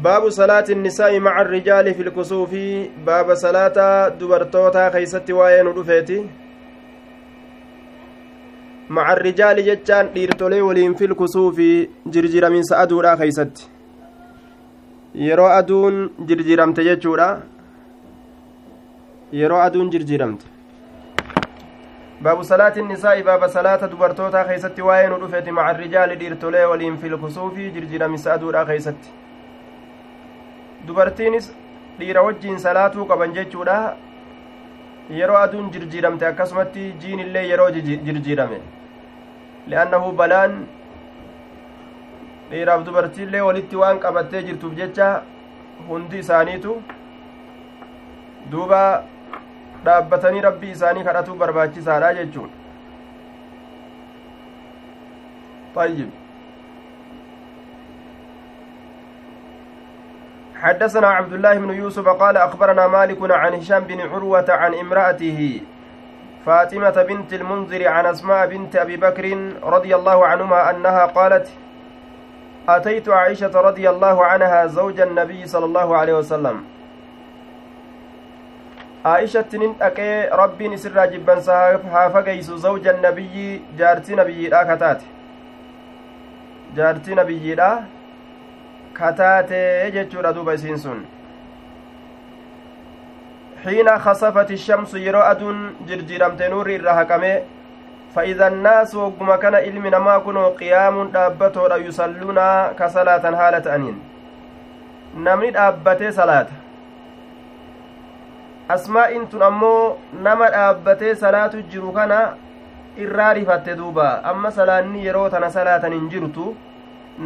baabu salaati الnisaa'i maca الrijaali fi lkusuufi baaba salaata dubartootaa keeysatti waa'ee nu dhufeeti maca الrijaali jechaan dhiirtolee waliin fi lkusuufi jirjiraminsa aduudha keeysatti yeroo aduun jirjiramte jechuudha yeroo aduun jirjiramte baabu salaati nisaa'i baaba salaata dubartootaa keeysatti waa'ee nu dhufeeti maca الrijaali dhiirtolee waliin fi lkusuufi jirjiraminsa aduudha keeysatti dubartiinis dhiira wajjiin salaatuu qaban jechuudha yeroo aduun jirjiiramte akkasumatti jiin illee yeroo jirjiirame li'annahu balaan dhiiraaf dubartiillee walitti waan qabattee jirtuuf jecha hundi isaaniitu duuba dhaabbatanii rabbii isaanii kadhatuu barbaachisaadha jechuun طيب حدثنا عبد الله بن يوسف قال أخبرنا مالك عن هشام بن عروة عن امرأته فاطمة بنت المنذر عن أسماء بنت أبي بكر رضي الله عنهما أنها قالت أتيت عائشة رضي الله عنها زوج النبي صلى الله عليه وسلم. عائشة ننتقي ربي نسر جبا هافقيس زوج النبي جارتي نبي لا جارتي نبي kataatee jechuudha duuba isiin sun. Xiina khasafati shamsu yeroo aduun jirjiiramte nuurri irra haqame فإذا الناس وقم كان علم نما كنوا قيام دابتو يصلون كصلاة حالة أنين نمني دابتي صلاة أسماء إنتن أمو نما دابتي صلاة جرو كان إراري فتدوبا أما صلاة يرو تنا صلاة ننجرتو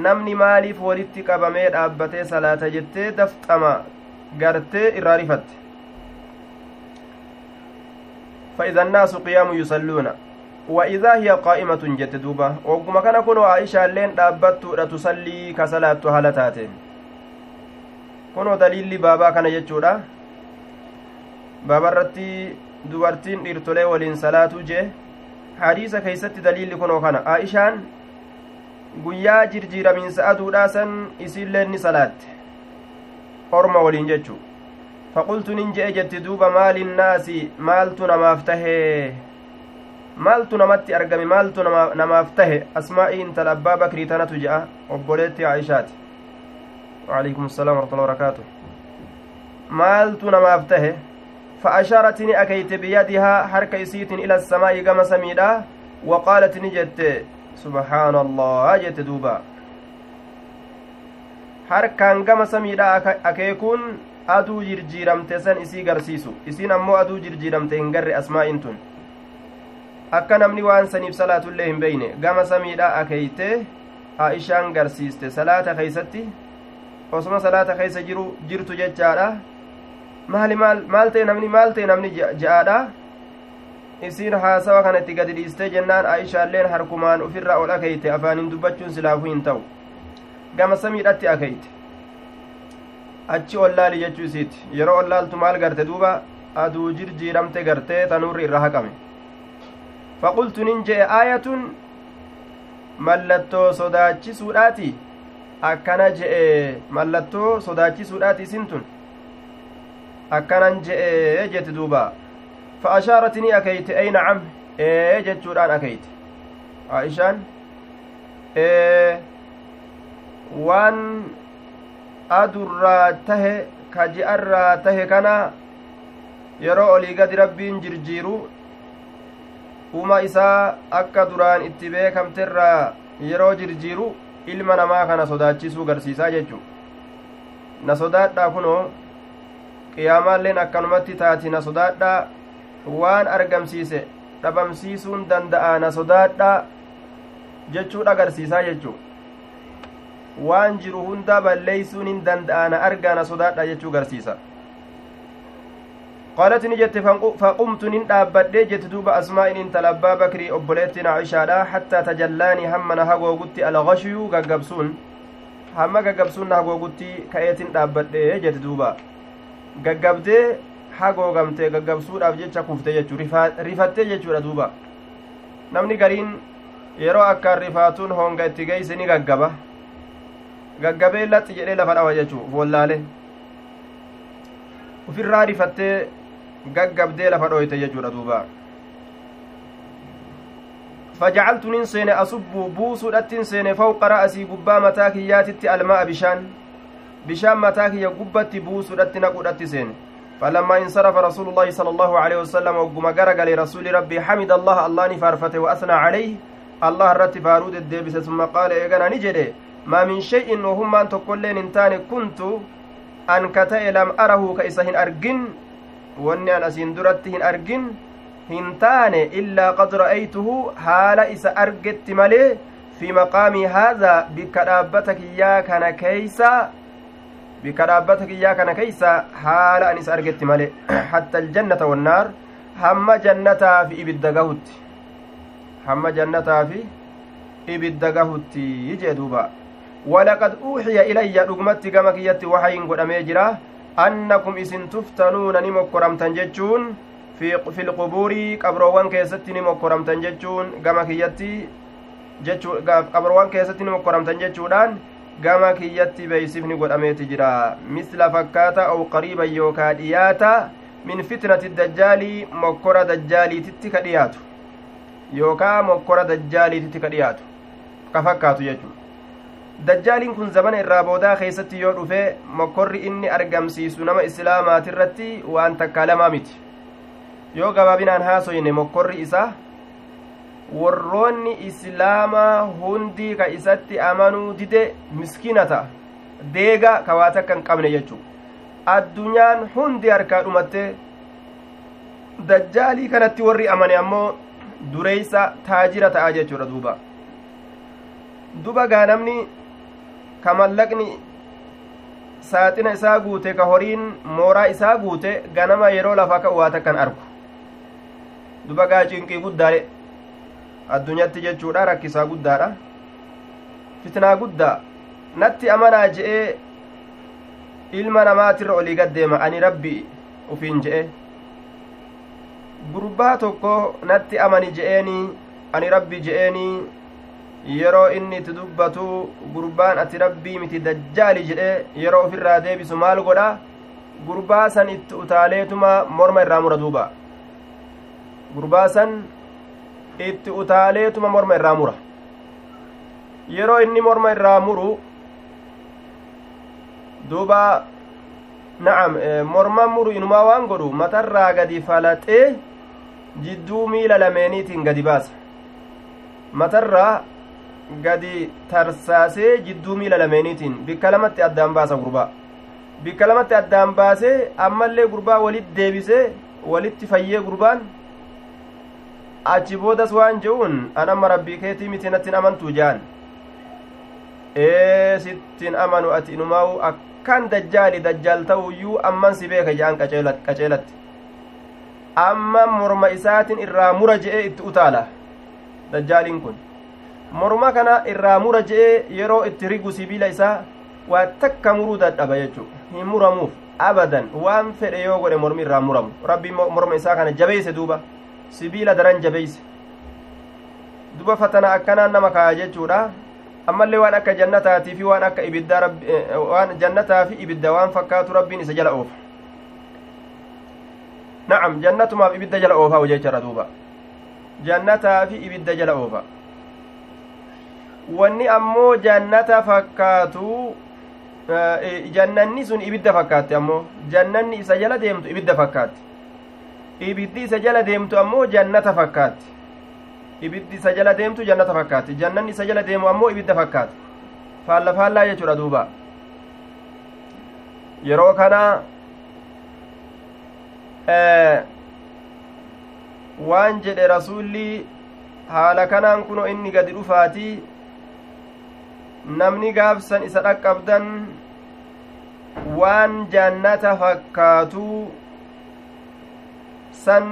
namni maaliif walitti qabamee dhaabbatee salaata jettee dafxama gartee irraa rifatte فإذا الناس قيام يصلون وإذا هي قائمة جت دوبا وقم كان كن عائشة لين دابت تصلي كصلاة هالتاتين كنو دليل بابا كان جتشورا بابا رتي dubartiin dhiirtolee waliin salaatu jee hadiisa keeysatti daliilli kunoo kana aa'ishaan guyyaa jirjiiramiinsa aduudhaa san isiilleen ni salaatte orma waliin jechuu faqultu nin je'e jetti duuba maalinnaasi maaltu namaaf tahee maaltu namatti argame maaltu namaaf tahe asmaa'ii intala abbaa bakrii tanatu je'a obboleetti aishaati وعليكم السلام ورحمة الله وبركاته maaltu namaaf tahe فأشارت ni أكيت بيدها حركة إسيت إلى السماء كما سميدا وقالت نجت subhaana allah jette duuba harkaan gama samiidha akeekuun aduu jirjiiramte san isii garsiisu isiin ammoo aduu jirjiiramte hin garre asmaa'in tun akka namni waan saniif salaatullee hin beyne gama samiidha akeeyte aishaan garsiiste salaata keeysatti osuma salaata keeysa jiru jirtu jechaadha maali maal maal ta'e namni maal ta'e namni ja'aadha isiin haasawa kanatti gadi dhiistee jennaan aishaalleen harkumaan ufirra ol akeeyte afaanin dubbachuun silaafuu hin ta'u. Gama samiidhatti akeeyte. Achi ollaali jechuu isiiti. Yeroo ollaaltu maal garte duuba? Aduu jirjiiramte gartee tanuurri irra haqame. Faqultu nin je'e aayatun mallattoo sodaachisuudhaati akkana je'e mallattoo sodaachisuudhaati isin tun? Akkanan je'e jette duuba فأشارتني أكيت أي نعم إيه جتشوران أكيت عائشان إيه وان أدرى ته كجأرى ته كان yeroo olii gadi rabbiin jirjiiru uma isaa akka duraan itti beekamterraa yeroo jirjiiru ilma namaa kana sodaachisuu garsiisaa jechu na sodaadhaa kunoo qiyaamaalleen akkanumatti taati na sodaadhaa waan argamsiise dhabamsiisuun danda'a na sodaadha jechuudha agarsiisaa jechuu waan jiru hunda balleeysuun hin danda'a na argaa na sodaadha jechuu garsiisa qaalat ni jette faqumtu nin dhaabbadhee jette duuba asmaa'in intala abbaa bakrii obboleettiin aishaadha hattaa tajallaanii hamma na hagoogutti algashiyuu gaggabsuun hamma gaggabsuun hagoogutti ka'eetin dhaabbadhee jette duuba gaggabdee hagoogamte gaggabsuudhaaf jecha kufte jechuu rifattee jechuudha duuba namni gariin yeroo akkaan rifaatuun honga itti geeyse ni gaggaba gaggabee laxxi jedhee lafa dhawa jechuu follaale ufirraa rifattee gaggabdee lafa dhoyte jechuudha duuba فجعلت ننسين أصب بوسو أتنسين فوق رأسي قبا متاك ياتت الماء بشان بشان متاك يقبت بوسو أتنقود أتسين فلما انصرف رسول الله صلى الله عليه وسلم وقم قرق لرسول ربي حمد الله الله نفارفته وأثنى عليه. الله الرت فارود الديبس ثم قال إيقنا نجده ما من شيء وهم أن تقولين انتان كنت أن كتئ لم أره كإسهن أرجن وأني أن أسين درتهن أرجن هنتان إلا قد رأيته حال إسا أرجت ملي في مقامي هذا بكرابتك يا كان كيسا. bika dhaabbata kiyyaa kana keeysa haala anis argetti male hatta aljannata wannaar hamma jannataa fi ibidda gahutti. Hamma jannataa fi ibidda gahutti ijee duuba. ولقد gama kiyyatti دغمت كما jira. وحي غدمي جرا أنكم إسن تفتنون نمكرم تنججون في في القبور قبروان كيست نمكرم تنججون كما كيت جچو قبروان كيست نمكرم تنججودان gama kiyyatti beeysifni godhameeti jira. Misla fakkaata aw qariiban yookaa dhiyaata min fitnati dajjaalii mokkora dajjaaliititti ka dhiyaatu. Yookaa mokkora dajjaaliititti ka dhiyaatu. Ka fakkaatu jechuu dajjaaliin kun zamana irraa boodaa keessatti yoo dhufe mokkorri inni argamsiisu nama islaamaatirratti waan takkaa lamaa miti. Yoo gabaabinaan haasoyne mokkorri isaa warroonni islaamaa hundi ka isatti amanuu dide miskiina ta'a deega ka waa qabne jechuu addunyaan hundi harkaa dhumatte dajjaalii kanatti warri amane ammoo dureeysa taajira ta'a jechuudha duuba. Duba gaa namni ka mallaqni saaxina isaa guute ka horiin mooraa isaa guute ganama yeroo lafa ka'u waa takkan argu. Duba gaa cinqii guddaadhe addunyatti jechuudha rakkisaa guddaadha. Fitnaa guddaa. Natti amanaa je'ee ilma namaatirra olii gaddeema ani rabbi ufiin je'e. Gurbaa tokko natti amani je'eeni ani rabbi je'eeni yeroo inni itti dubbatu gurbaan ati rabbii miti dajjaali jedhe yeroo ofirraa deebisu maal godha? Gurbaa san itti utaaleetuma morma irraa mura duuba. Gurbaa san itti utaaleetuma morma irraa mura. Yeroo inni morma irraa muru duuba na'am morma muru inumaa waan godhu matarraa gadi falaxee jidduu miila lameeniitiin gadi baasa. Matarraa gadi tarsaasee jidduu miila lameeniitiin bikka lamatti addaan baasa gurbaa. Bikka lamatti addaan baasee ammallee gurbaa walitti deebisee walitti fayyee gurbaan achi boodas waan je'uun an amma rabbii keetii miti nattin amantuu je'an ee sittin amanu ati inumaa'u akkan dajjaali dajjaal ta'uyyuu amman si beeka je'an qaceelatti. Amma morma isaatin irraa mura je'ee itti utaala dajjaaliin kun. Morma kana irraa mura je'ee yeroo itti rigu sibiila isaa waa takka muruu dadhaba jechuu. Hin muramuuf abadan waan fedhe yoo godhe mormi irraa muramu. Rabbi morma isaa kana jabeeyse duuba sibiila daran jabeeyse duba fatana akkanaan nama kaya jechuudha ammallee waan akka jannataatii fi waan akka ibidda waan jannataa fi ibidda waan fakkaatu rabbiin isa jala oofa na'am jannatumaaf ibidda jala oofaa jechara duuba jannataa fi ibidda jala oofa wanni ammoo jannata fakkaatu jannanni sun ibidda fakkaatti ammoo jannanni isa jala deemtu ibidda fakkaatti ibiddi isa jala deemtu ammoo jannata fakkaatti. Ibiddi isa jala deemtu jannata fakkaatti. Jannanni isa jala deemu ammoo ibidda fakkaatti. Faalla faallaa jechuudha duuba. Yeroo kana waan jedhe rasuulli haala kanaan kuno inni gadi dhufaatii namni gaafsan isa dhaqqabdan waan jannata fakkaatuu san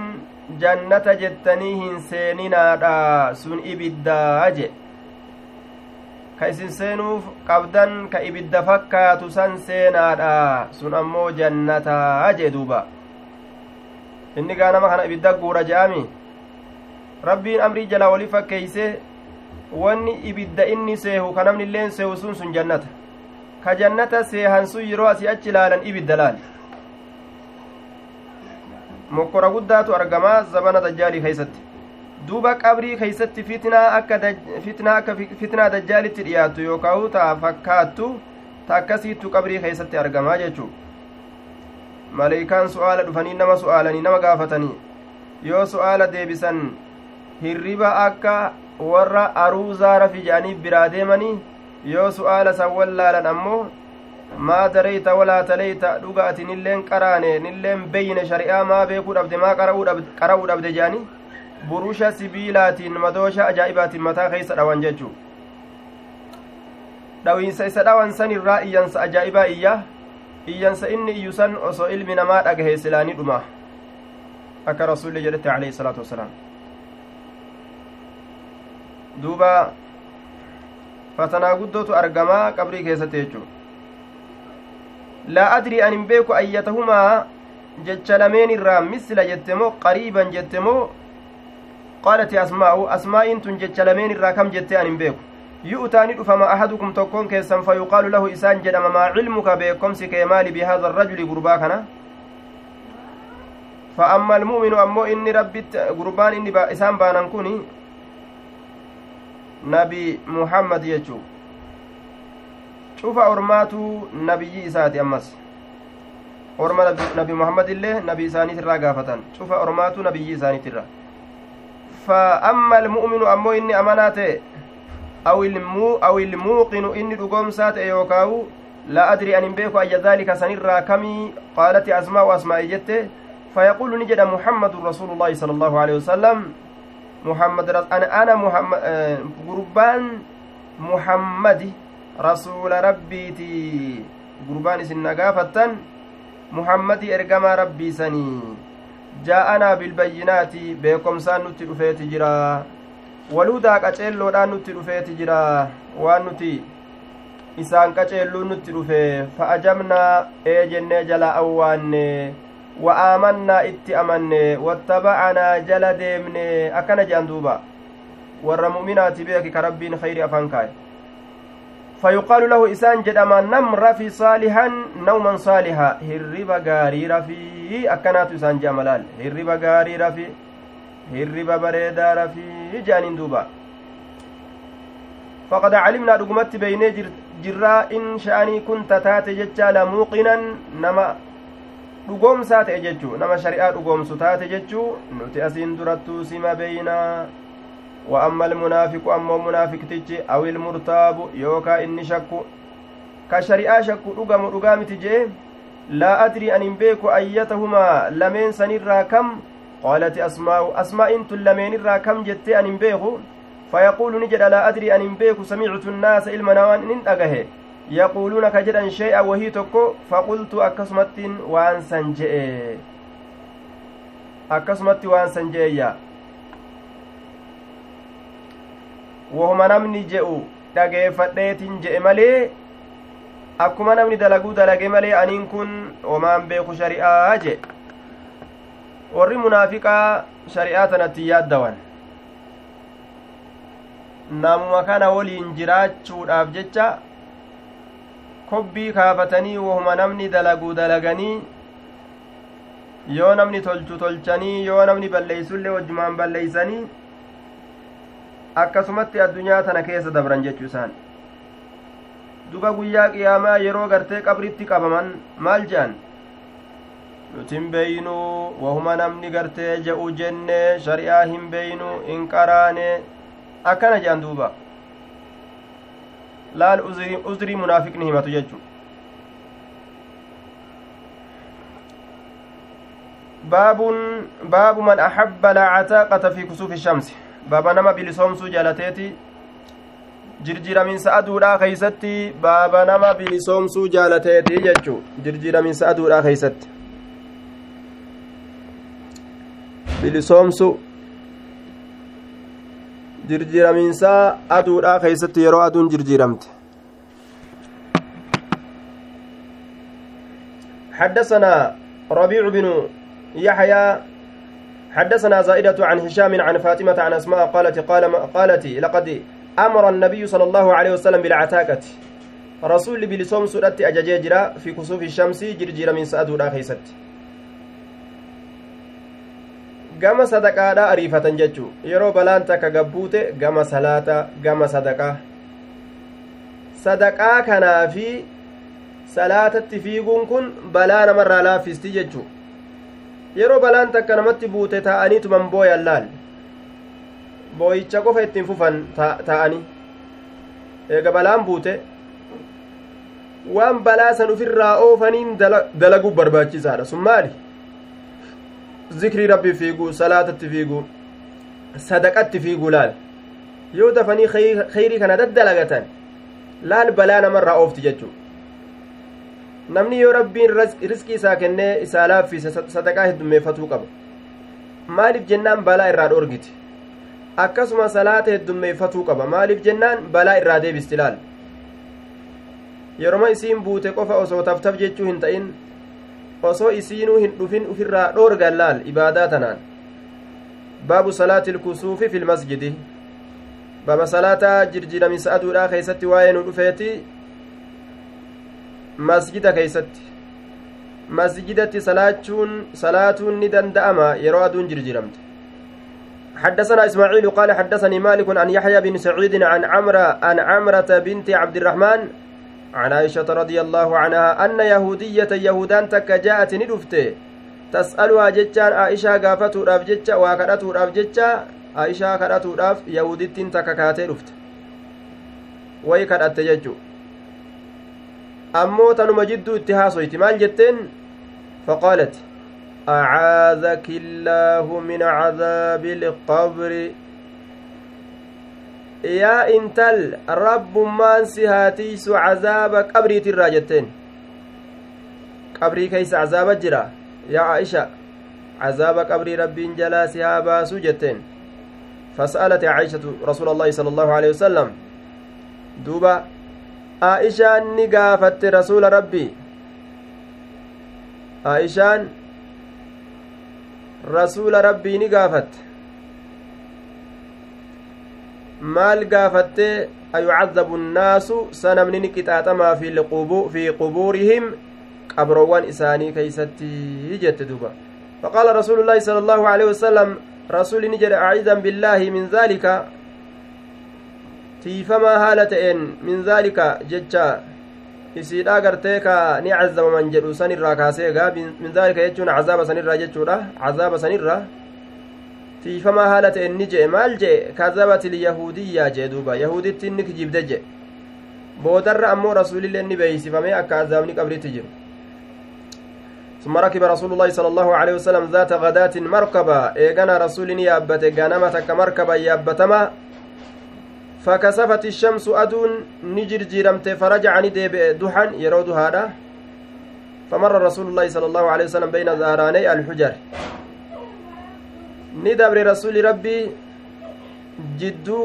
jannata jettanii hin seeninaadha sun ibiddaa je ka isin seenuuf qabdan ka ibidda fakkaatu san seenaadha sun ammoo jannataa jee duuba inni gaa nama kana ibidda guura je'ami rabbiin amrii jalaa walii fakkeeyse wanni ibidda inni seehu ka namni illeen seehu sun sun jannata ka jannata seehansu yeroo asii achi ilaalan ibidda laal mokkora guddaatu argamaa zabana dajjaalii keeysatti duuba qabrii keeysatti fitnaa akka fitnaa akka fitnaa dajjaalitti dhiyaattu yookaan taa fakkaattu ta akkasiittu qabrii keeysatti argamaa jechuu maleeykaan su'aala dhufanii nama su'aalanii nama gaafatanii yoo su'aala deebisan hirriba akka warra aruuzaa rafi jedhanii biraa deemanii yoo su'aala san wallaalan ammoo maa dareyta walaa taleyta dhuga ati nilleen qaraane nilleen beyne shari'aa maa beekuu dhabde maa qara'uu dhabde jedhanii burusha sibiilaatiin madoosha ajaa'ibaatiin mataa keeysa dhawan jechuu dhawiinsa isa dhawan san irraa iyyansa ajaa'ibaa iyya iyyansa inni iyyu san osoo ilmi namaa dhagahe silaanii dhuma. Akka rasulli jedhette alayhi salaatu wasalaam duuba fatanaa guddootu argamaa qabrii keessatti jechuu misla jette moo qariiban jette moo qaalati asmaa'u asmaa'iin tun jecha lameen irraa kam jettee an hin beeku yu'taani dhufama ahadukum tokkoon keessan fayuqaalu lahu isaan jedhama maa cilmuka beekomsi kee maali bihaada arrajuli gurbaa kana fa amma almu'minu ammoo inni rabbitti gurbaan inni isaan baanan kun nabi muhammad jechuu cufa ormaatu nabiyyi isaati ammas orma nabi muhammad illee nabi isaaniitirraa gaafatan cufa ormaatu nabiyyi isaaniitirra fa amma almu'minu ammoo inni amanaa ta'e aw ilmuuqinu inni dhugoomsaa ta'e yookaawu laa adri an hin beeku ayya daalika sanirraa kamii qaalati asmaa'u asmaa'i jette فيقول نجد محمد رسول الله صلى الله عليه وسلم محمد أنا أنا محمد قربان قربان إسن نقافة محمد إرقما ربي سني جاءنا بالبينات بكم سان نتي رفيت جرا waluudaa qaceelloodhaan nutti dhufeeti jira waan nuti isaan qaceelluu nutti dhufe fa'ajamnaa ee jennee jala awwaanne wa'aamannaa itti amanne wattabacanaa jala deemne akkana jedhan duuba warra mu'minaati beeki ka rabbiin khayri afaan kaaye فيقال له إسان جدما نم رفي صالحا نوما صالحا. هرب غاري رفي. أكنات إسان جملال هرب غاري رفي. هرب بريدا رفي. جانين دوبا. فقد علمنا رقمت بيني جرا إن شأني كنت تات جتشا موقنا نما dhugoomsaa ta'e jechuu nama shari'aa dhugoomsu taate jechuu nuti asiin durattuu sima wa amma almunaafiqu ammoo munaafiqtichi aw ilmurtaabu yookaa inni shakku ka shari'aa shakku dhugamu dhugaa miti jee laa adrii an hin beeku ayyatahumaa lameen sanirraa kam qaalati asmaa'u asmaa'in tun lameenirraa kam jettee an hin beeku fayaquulu ni jedha laa adrii an hin beeku samictu nnaasa ilma namaan inin dhagahe yaquuluuna ka jedhan shay'a wahii tokko faqultu akkasumattiin waan san je'e akkasumatti waan san je'eyya wahuma namni je'u dhageeffadheetin je'e malee akkuma namni dalaguu dalage malee aniin kun homaan beeku shari'aa je warri munaafiqaa shari'aa tanatti yaaddawan namuma kana waliin jiraachuudhaaf jecha kobbii kaafatanii wahuma namni dalaguu dalaganii yoo namni tolchu tolchanii yoo namni balleeysullee wajjumaan balleeysanii akkasumatti addunyaa tana keessa dabran jechuu isaan. Duba guyyaa qiyaamaa yeroo gartee qabritti qabaman maal je'an? Nutin beeynuu wahuma namni gartee je'u jenne shari'aa hin beeynu hin qaraane akkana je'an duuba. Laal uzrii munaafiqni himatu jechu baabun baabu man axabba laacataaqata fi kusuufi shamsi baaba nama bilisoomsuu jaalateeti jirjiraminsa aduudhaa keeysatti baaba nama bilisoomsuu jaalateeti jechu jirjiraminsa aduudhaa keeysatti bilisoomsu jirjiraminsa aduudhaa keeysatti yeroo aduun jirjiramte حدثنا ربيع بن يحيى حدثنا زائدة عن هشام عن فاطمة عن أسماء قالت قال قالت لقد أمر النبي صلى الله عليه وسلم بالعتاقة rasuulli bilisoomsuudhatti ajajee jira fi kusuufi shamsii jirjiiramiinsa aduudhaa keeysatti gama sadaqaadha ariifatan jechuu yeroo balaan takka gabbuute gama salaata gama sadaqaa sadaqaa kanaa fi salaatatti fiiguun kun balaa namarraa laaffisti jechuu yeroo balaan takka namatti buute taa'aniituman booyan laal booyicha qofa ittiin fufan taa'anii eega balaan buute waan balaa san ufirraa oofaniin dalaguu barbaachisaadha sun maali zikrii rabbii fiiguu salaatatti fiiguu sadaqatti fiiguu laal yoo dafanii kheyrii kana daddalagatan laal balaa namarraa oofti jechuu namni yoo rabbiin riskii isaa kennee isaa laaffise sadaqaa heddummeeffatuu qaba. Maaliif jennaan balaa irraa dhoorgiti? Akkasuma salaata heddummeeffatuu qaba. Maaliif jennaan balaa irraa deebisti laal yeroma isiin buute qofa osoo taftaf jechuu hin ta'in osoo isiinuu hin dhufin ufirraa dhoorgan laal ibaadaa tanaan. Baabu salaati ilkusuufi fil masjidi. Baaba salaataa jirjiiramisa aduudhaa keeysatti waa'ee nu dhufeeti masjida keeysatti. Masjidatti salaachuun salaatuun ni danda'ama yeroo aduun jirjiramte. حدثنا إسماعيل قال حدثني مالك عن يحيى بن سعيد عن عمرة عن عمرة بنت عبد الرحمن عن عائشة رضي الله عنها أن يهودية يهودان تك جاءت ندفت تسألها جتان عائشة قافتو راف جتة وكرتو راف جتة عائشة كرتو راف يهوديت تك كاتي رفت ويكرت ججو أمو تنم جدو اتهاسويت مال جتين فقالت أعاذك الله من عذاب القبر yaa intal rabbummaan si haatiisu cazaaba qabriitirraa jetteen qabrii keeysa cazaaba jira yaa aisha cazaaba qabrii rabbiin jalaa si haa baasuu jetteen فسألت عائشة رسول الله صلى الله عليه وسلم دوبا عائشة نقافت رسول ربي عائشة رسول ربي نقافت maal gaafattee ayucadabu nnaasu sanamni ni qixaaxamaa fi qubuurihim qabroowwan isaanii keeysatti jette duba faqaala rasuulu llaahi sala allaahu aleyhi wasalam rasuli ni jedhe aciidan billaahi min daalika tiifamaa haala ta'een min daalika jecha isiidha gartee ka ni cazabaman jedhu sanirraa kaaseegaa min daalika jechuun cazaaba sanirraa jechuudha cazaaba sanirraa tiifamaa haala ta'e ni jee maal jee kazabatil yahudiyyaa jee duuba yahuditti inni kijibde jee boodarra ammoo rasuulillee ni beeysifame akka azaabni qabritti jiru ثم ركب رسول الله صلى الله عليه وسلم ذات غداة مركبة إيغانا رسول يابت غنمة كمركبة يابتما فكسفت الشمس أدون نجر جيرمت فرجع ندب دحا يرود هذا فمر رسول الله صلى الله عليه وسلم بين ظهراني الحجر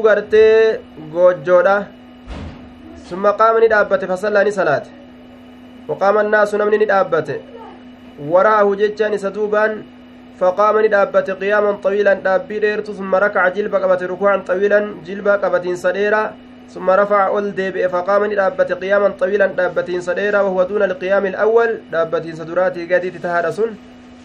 gartee goojjoodha summa qaama ni dhaabbate fasallaa ni salaate waqaama annaasu namni ni dhaabbate waraahu jechaan isa duubaan فقام ندابت قياما طويلا دابي ديرت ثم ركع جلب قبت ركوعا طويلا جلب قبتين صديرا ثم رفع أول ديب فقام ندابت قياما طويلا دابتين صديرا وهو دون القيام الأول دابتين صدراتي قديت تهارسون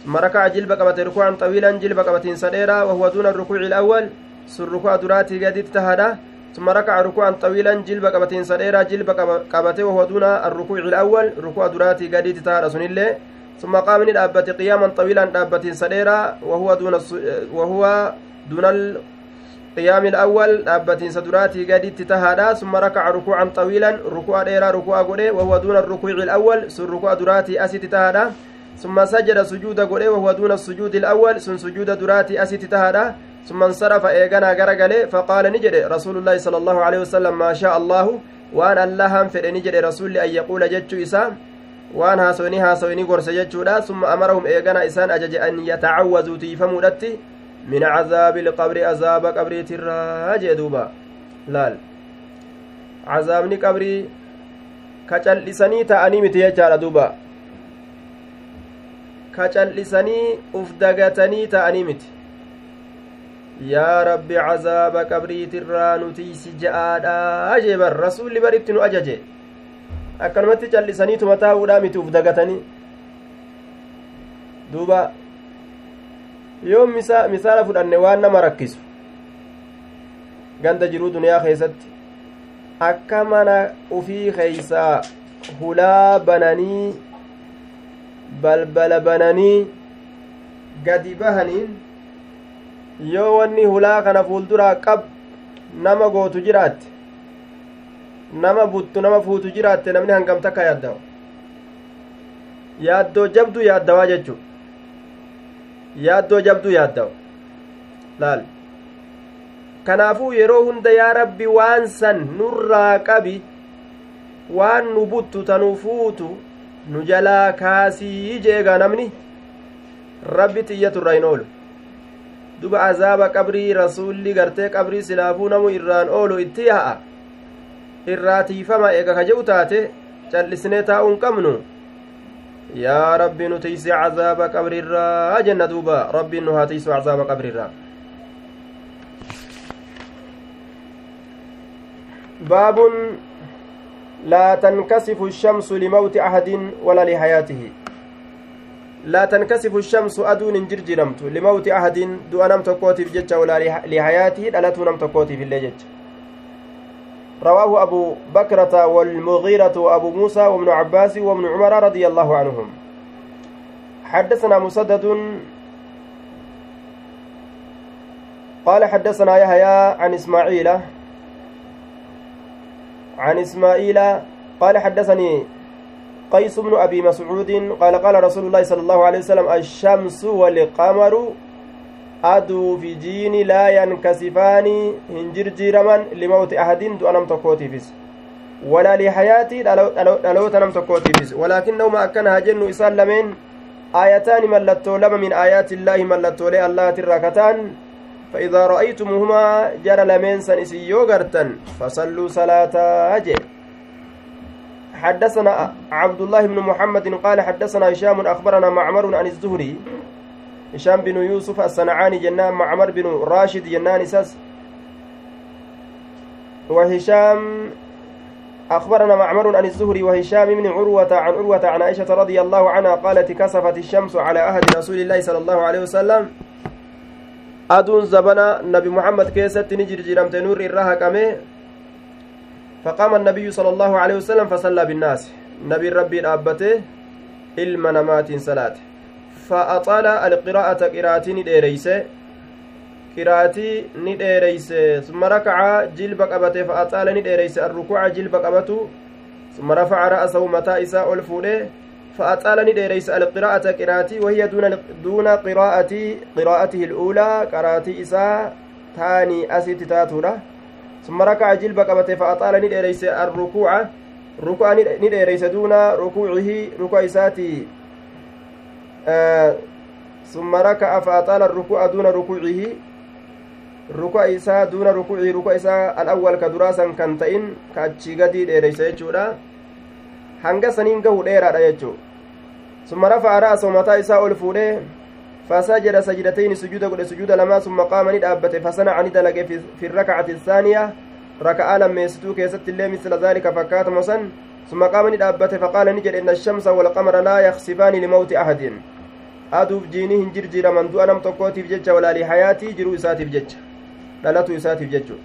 ثم ركع جلب قبت ركوعا طويلا جلب قبتين صديرا وهو دون الركوع الأول سر ركوع دراتي قديت تهادا ثم ركع ركوعا طويلا جلب قبتين صديرا جلب قبته وهو دون الركوع الأول ركوع دراتي قديت تهادا سنله ثم قام من أبت قياما طويلا أبت سديرا وهو دون وهو دون القيام الأول. أبت سدراتي قديت تهادا ثم ركع ركوعا طويلا. ركوع ديرا ركوع قولي وهو دون الركوع الأول. سر ركوع دراتي أسيت تهادا ثم سجد سجود قولي وهو دون السجود الأول. سن سجود دراتي أسيت تهادا ثم انصرف إيغانا غرغلي فقال نجد رسول الله صلى الله عليه وسلم ما شاء الله وأن الله فر نجد رسول أن يقول جدت إسام waan haasoyni haasoyni gorse jechuudha summa amarahum eegana isaan ajaje an yatacawwazuu tiifamuudhatti min cazaabi ilqabri azaaba qabriitirraa jee duuba laal cazaabni qabrii ka cal'isanii ta'anii miti jechaadha duuba ka cal'isanii uf dagatanii ta'anii miti yaa rabbi cazaaba qabriitirraa nutiisi ja'aadha jee bar rasuulli baritti nu ajaje akkanumatti callisaniituma taa'uudhaa miti uf dagatanii duuba yoo misaala fudhanne waan nama rakkisu ganda jiruu duniyaa keessatti akka mana ufii keeysaa hulaa bananii balbala bananii gadi bahaniin yoo wanni hulaa kana fuulduraa qab nama gootu jiraatte nama buttu nama fuutu jiraatte namni hangam takka yaaddawa yaaddoo jabduu yaaddawaa jechu yaaddoo jabduu yaaddawa laal kanaafuu yeroo hunda yaa rabbi waan san nurraa qabi waan nu buttu tanu fuutu nu jalaa kaasii jeegaa namni rabbi xiyyatu irraa hin oolu duba azaaba qabrii rasuulli gartee qabrii silaafuu namu irraan oolu itti yaa'a irraa tiifama eega ka je'u taate cal'isnee taa'uun qabnu yaa rabbi nu tiisi cazaaba qabrirraa jenna duuba rabbiin nu haa tiisu cazaaba qabrirraa باب لا تنكسف الشمس لموت أحد ولا لحياته لا تنكسف الشمس أدون جرجرمت لموت أحد دو أنم تقوتي في جتة ولا لحياته ألته نم تقوتي في اللي رواه أبو بكرة والمغيرة وأبو موسى وابن عباس وابن عمر رضي الله عنهم. حدثنا مسدد. قال حدثنا يحيى عن إسماعيل. عن إسماعيل. قال حدثني قيس بن أبي مسعود. قال قال رسول الله صلى الله عليه وسلم الشمس والقمر aduu fi jiini laa yankaasifaanii hin jirjiiraman limawti ahadin du'a nam tokkootiifis walaa lihayaatii dhaloota nam tokkootiifis walaakinnahuma akkana haa jennu isaan lameen aayataani mallattoo lama min aayaati illaahi mallattoolee allahatirraa kataan فإذا رأيتموهما جرى لمن سن إسيو غرتن فصلوا صلاة أجي حدثنا عبد الله بن محمد قال حدثنا هشام أخبرنا معمر عن الزهري هشام بن يوسف الصنعاني جنان معمر بن راشد جنان إساس. وهشام أخبرنا معمر عن الزهري وهشام بن عروة عن عروة عن عائشة رضي الله عنها قالت كسفت الشمس على أهد رسول الله صلى الله عليه وسلم. أدون زبنا نبي محمد كيست نجر جرمت نور الرها كمي. فقام النبي صلى الله عليه وسلم فصلى بالناس. نبي ربي أبته إلما نمات صلاته فأطال القراءة قراءتي نديريسه قراءتي نديريسه ثم ركع جلب قبته فأطال نديريسه الركوع جلب قبته. ثم رفع رأسه متى إساء الفوله فأطال نديريسه القراءة قراءتي وهي دون دون قراءة قراءته الأولى. قراءتي إساء ثاني أسيت تاتورة ثم ركع جلب قبته فأطال نديريسه الركوع. ركوع نديريسه دون ركوعه. ركوع إساتي. ثم ركع فأطال الركوع دون ركوعه ركوع إساء دون ركوعه ركوع إساء الأول كدراسا كان تئن كأتشي قدي ديريس يجودا hanga saniin gahu dheeraadha jechuu summa rafa'a ra'asa mataa isaa ol fuudhee fasajada sajdatayni sujuuda godhe sujuuda lamaa summa qaama ni dhaabbate fasanaca ni dalage fi rakacati isaaniya raka'aa lammeessituu keessatti illee misla daalika fakkaatamo san summa qaama ni dhaabbate faqaala ni jedhe inna ashamsa walqamara laa yaksifaani limawti ahadin aduuf jiinii hin jirjiiraman du'a nam tokkootiif jecha walaalii hayaatii jiruu isaatiif jecha dhalatu isaatiif jechu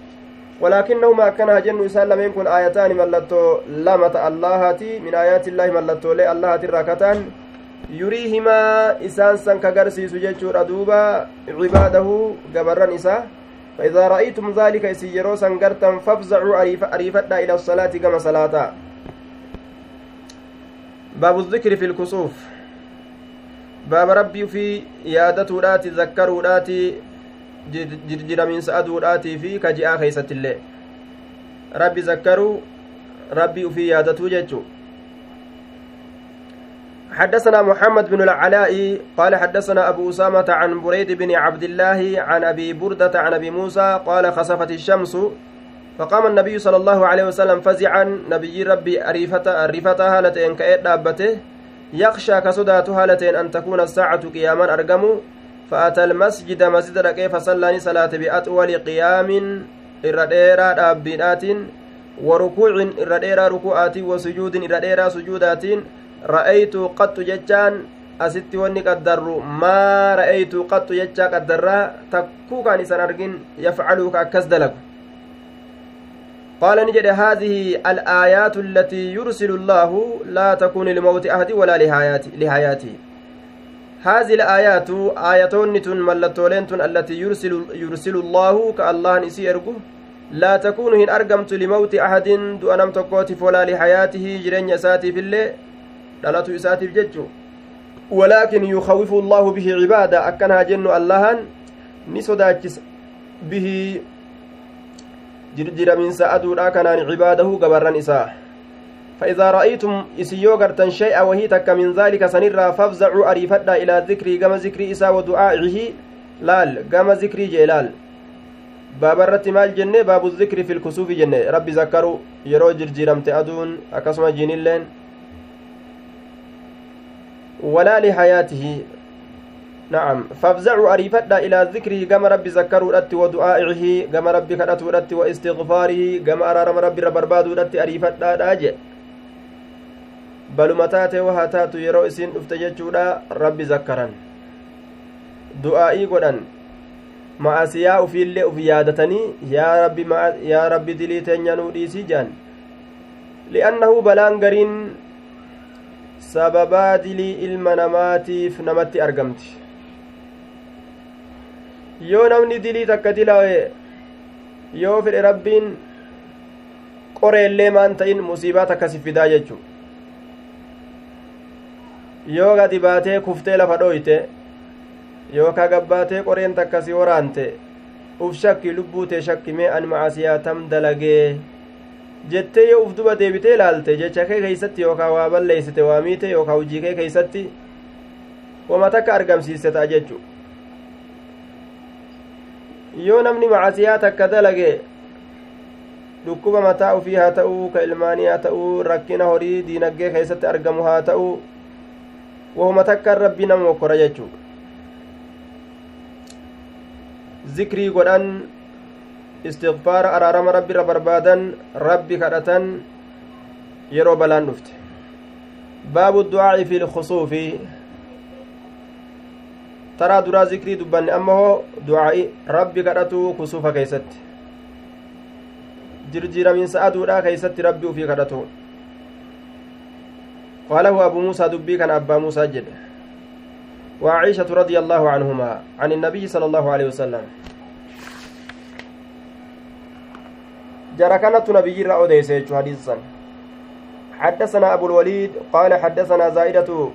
walaakinnahuma akkana hajennu isaan lameen kun aayataani mallattoo lamata allahaati min aayaati illaahi mallattoolee allahaatirraa kataan yuriihimaa isaan san kagarsiisu jechuudha duuba cibaadahu gabarran isaa فإذا رأيتم ذلك إسيرو سنغرتم فافزعوا أريفتا إلى الصلاة كما صلاة باب الذكر في الكسوف baaba rabbii ufii yaadatuudhaati zakkaruudhaati jirjiramiinsa aduudhaatii fi kaji'aa keeysatti illee. Rabbi zakkaruu rabbii ufii yaadatuu jechuu حدثنا محمد بن العلاء قال حدثنا أبو أسامة عن بريد بن عبد الله عن أبي بردة عن أبي موسى قال خسفت الشمس فقام النبي صلى الله عليه وسلم فزعا نبي ربي أريفة أريفتها هالتين كأيد دابته يخشى كصدات هالتين أن تكون الساعة قياما أرقم فأتى المسجد مسجد كيف صلى صلاة بأطول قيام إرديرا دابينات وركوع الرديرة ركوعات وسجود الرديرة سجودات رأيت قط ججان asitti wanni qaddarru maa ra'aytu qaxxu jechaa qaddarraa takkuu kaan isan argin yafcaluu ka قال نجد هذه الآيات التي يرسل الله لا تكون لموت أحد ولا لحياته هذه الآيات آياتون ملتولين التي يرسل يرسل الله كالله نسي أرجو. لا تكون هن أرقمت لموت أحد دون تقوتف ولا لحياته جرين يساتي في الليل. دلت يساتي في ججو. ولكن يخوف الله به عبادة. أكنها جن اللهن نسوداكس به جرجرمينsa aduudha kanaan cibaadahu gabarran isaa. فإذا رأيتم إسيو غرتن شيئا وهي تك من ذلك سنرا فافزعوا أريفتا إلى ذكري كما ذكري إسا ودعائه لال كما ذكري جلال باب الرتمال جنة باب الذكر في الكسوف جنة ربي ذكروا يرو جرجرمت أدون أكسما جنين ولا لحياته نعم فافزعوا أريفتا إلى ذكره كما ربي ذكروا رتي ودعائه كما ربي كرتوا رتي واستغفاره كما أرارم ربي ربربادوا رتي أريفتا داجئ baluma taate wahaa taatu yeroo isiin dhufte jechuudha rabbi zakkaran du'aa'ii godhan ma'asiyaa ufiillee uf yaadatanii yaa rabbi dilii teenya nuu dhiisii jedhan li'annahu balaan gariin sababaa dilii ilma namaatiif namatti argamti yoo namni dilii takka dilawe yoo fedhe rabbiin qoreellee maan ta'in musiibaa takkasi fidaa jechuu yoo gadi baatee kuftee lafa dhoyte yookaa gabbaatee qoreen takkasi waraante uf shakki lubbuute shakkimee an macasiyaatam dalagee jettee yoo uf duba deebitee ilaalte jecha kee keeysatti yookaa waa balleeysite waa miite yookaa hujii kee keeysatti wama takka argamsiiste ta'a jechu yoo namni macasiyaa takka dalage dhukkuba mataa ufii haa ta'uu ka ilmaanii haa ta'uu rakkina horii diinaggee keessatti argamu haa ta'uu wahuma takkaan rabbii nama mokkora jechuu zikrii godhan istigfaara araarama rabbi irra barbaadan rabbi kadhatan yeroo balaan dhufte baabu du'aa'i fi lkusuufi taraa duraa zikrii dubbanne amma hoo du'aa'i rabbi kadhatuu kusuufa keeysatti jirjiiramiinsa aduudha keeysatti rabbi ufii kadhatu. قاله أبو موسى دبي كان أبا موسى جد وعائشة رضي الله عنهما عن النبي صلى الله عليه وسلم جرى كانت نبي رأوديس حديثا حدثنا أبو الوليد قال حدثنا زائدة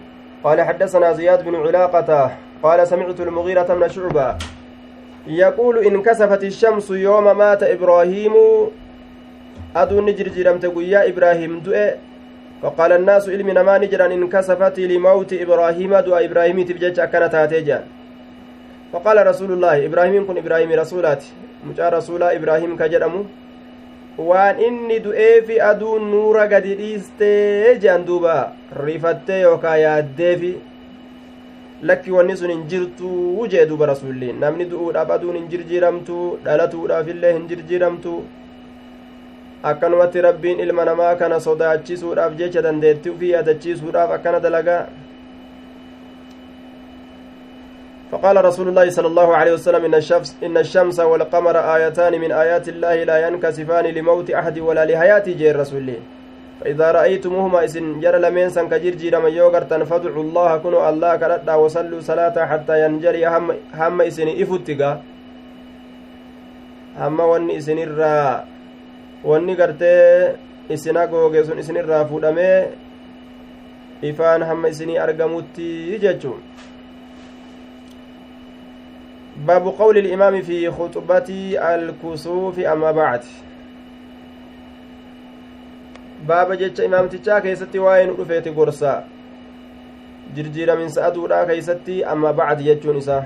قال حدثنا زياد بن علاقة قال سمعت المغيرة من شعبة يقول إن كسفت الشمس يوم مات إبراهيم. أدو نجر جرمت يا إبراهيم دؤ فقال الناس علم نما نجرا انكسفت لموت إبراهيم دعا إبراهيم تبجج أكنا تاتيجان فقال رسول الله إبراهيم كن إبراهيم رسولات. مجا رسولا إبراهيم كجرمو. waan inni du'eefi aduun nuura gadi dhiistee jean duuba rifattee yookaa yaaddeefi lakki wanni sun hin jirtuu jee duuba rasulliin namni du'uudhaaf aduun hin jirjiiramtu dhalatuudhaaf illee hin jirjiiramtu akkanumatti rabbiin ilma namaa kana sodaachisuudhaaf jecha dandeettii ufii yaadachiisuudhaaf akkana dalagaa فقال رسول الله صلى الله عليه وسلم إن الشمس, إن الشمس والقمر آيتان من آيات الله لا ينكسفان لموت أحد ولا لحياة جير رسول الله فإذا رأيتموهما إسن جر لمن سن كجرجي لما يوغر فادعوا الله كنوا الله كردا وصلوا صلاة حتى ينجلي هم, هم إسن إفتقا هم ون إسن الرّا wanni gartee isina googe sun isinirraa fuudhamee ifaan hamma isinii argamutti jechuun باب قول الإمام في خطبة الكسوف أما بعد. جتش إمام تجا كيستي وين رفيت قرصا جرجير من سأدورا كيستي أما بعد جتشون إسا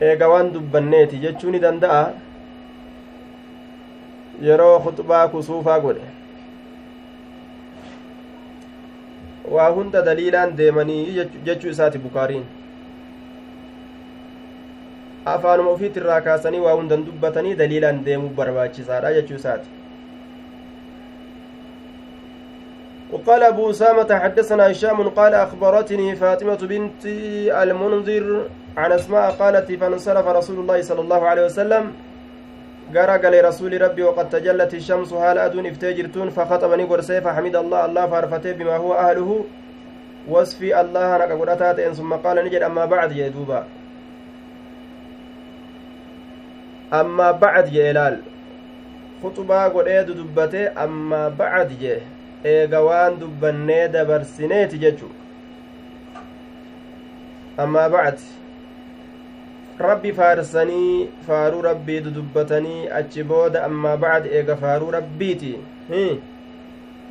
eega waan dubbanneeti jechuu ni danda'a yeroo khuxbaa kusuufaa godhe waa hunda daliilaan deemanii jechuu isaati bukaariin afaanuma ofiitti irraa kaasanii waa hundan dubbatanii daliilaan deemuu barbaachisaadha jechuu isaati. وقال أبو أسامة حدثنا هشام قال أخبرتني فاطمة بنت المنذر عن أسماء قالت فانصرف رسول الله صلى الله عليه وسلم. قرأ قال رسول ربي وقد تجلت الشمس هال أدون افتجرتون فخطبني قرسي فحمد الله الله فارفته بما هو أهله. وصفي الله نك قرأتات ثم قال نجد أما بعد يدوبا ammaa bacad jee ilaal kuxubaa godhee dudubbate ammaa bacad jee eega waan dubbannee dabarsineeti jechu. Ammaa bacad rabbi faarsanii faaruu rabbii dudubbatanii achi booda ammaa bacad eega faaruu rabbiiti.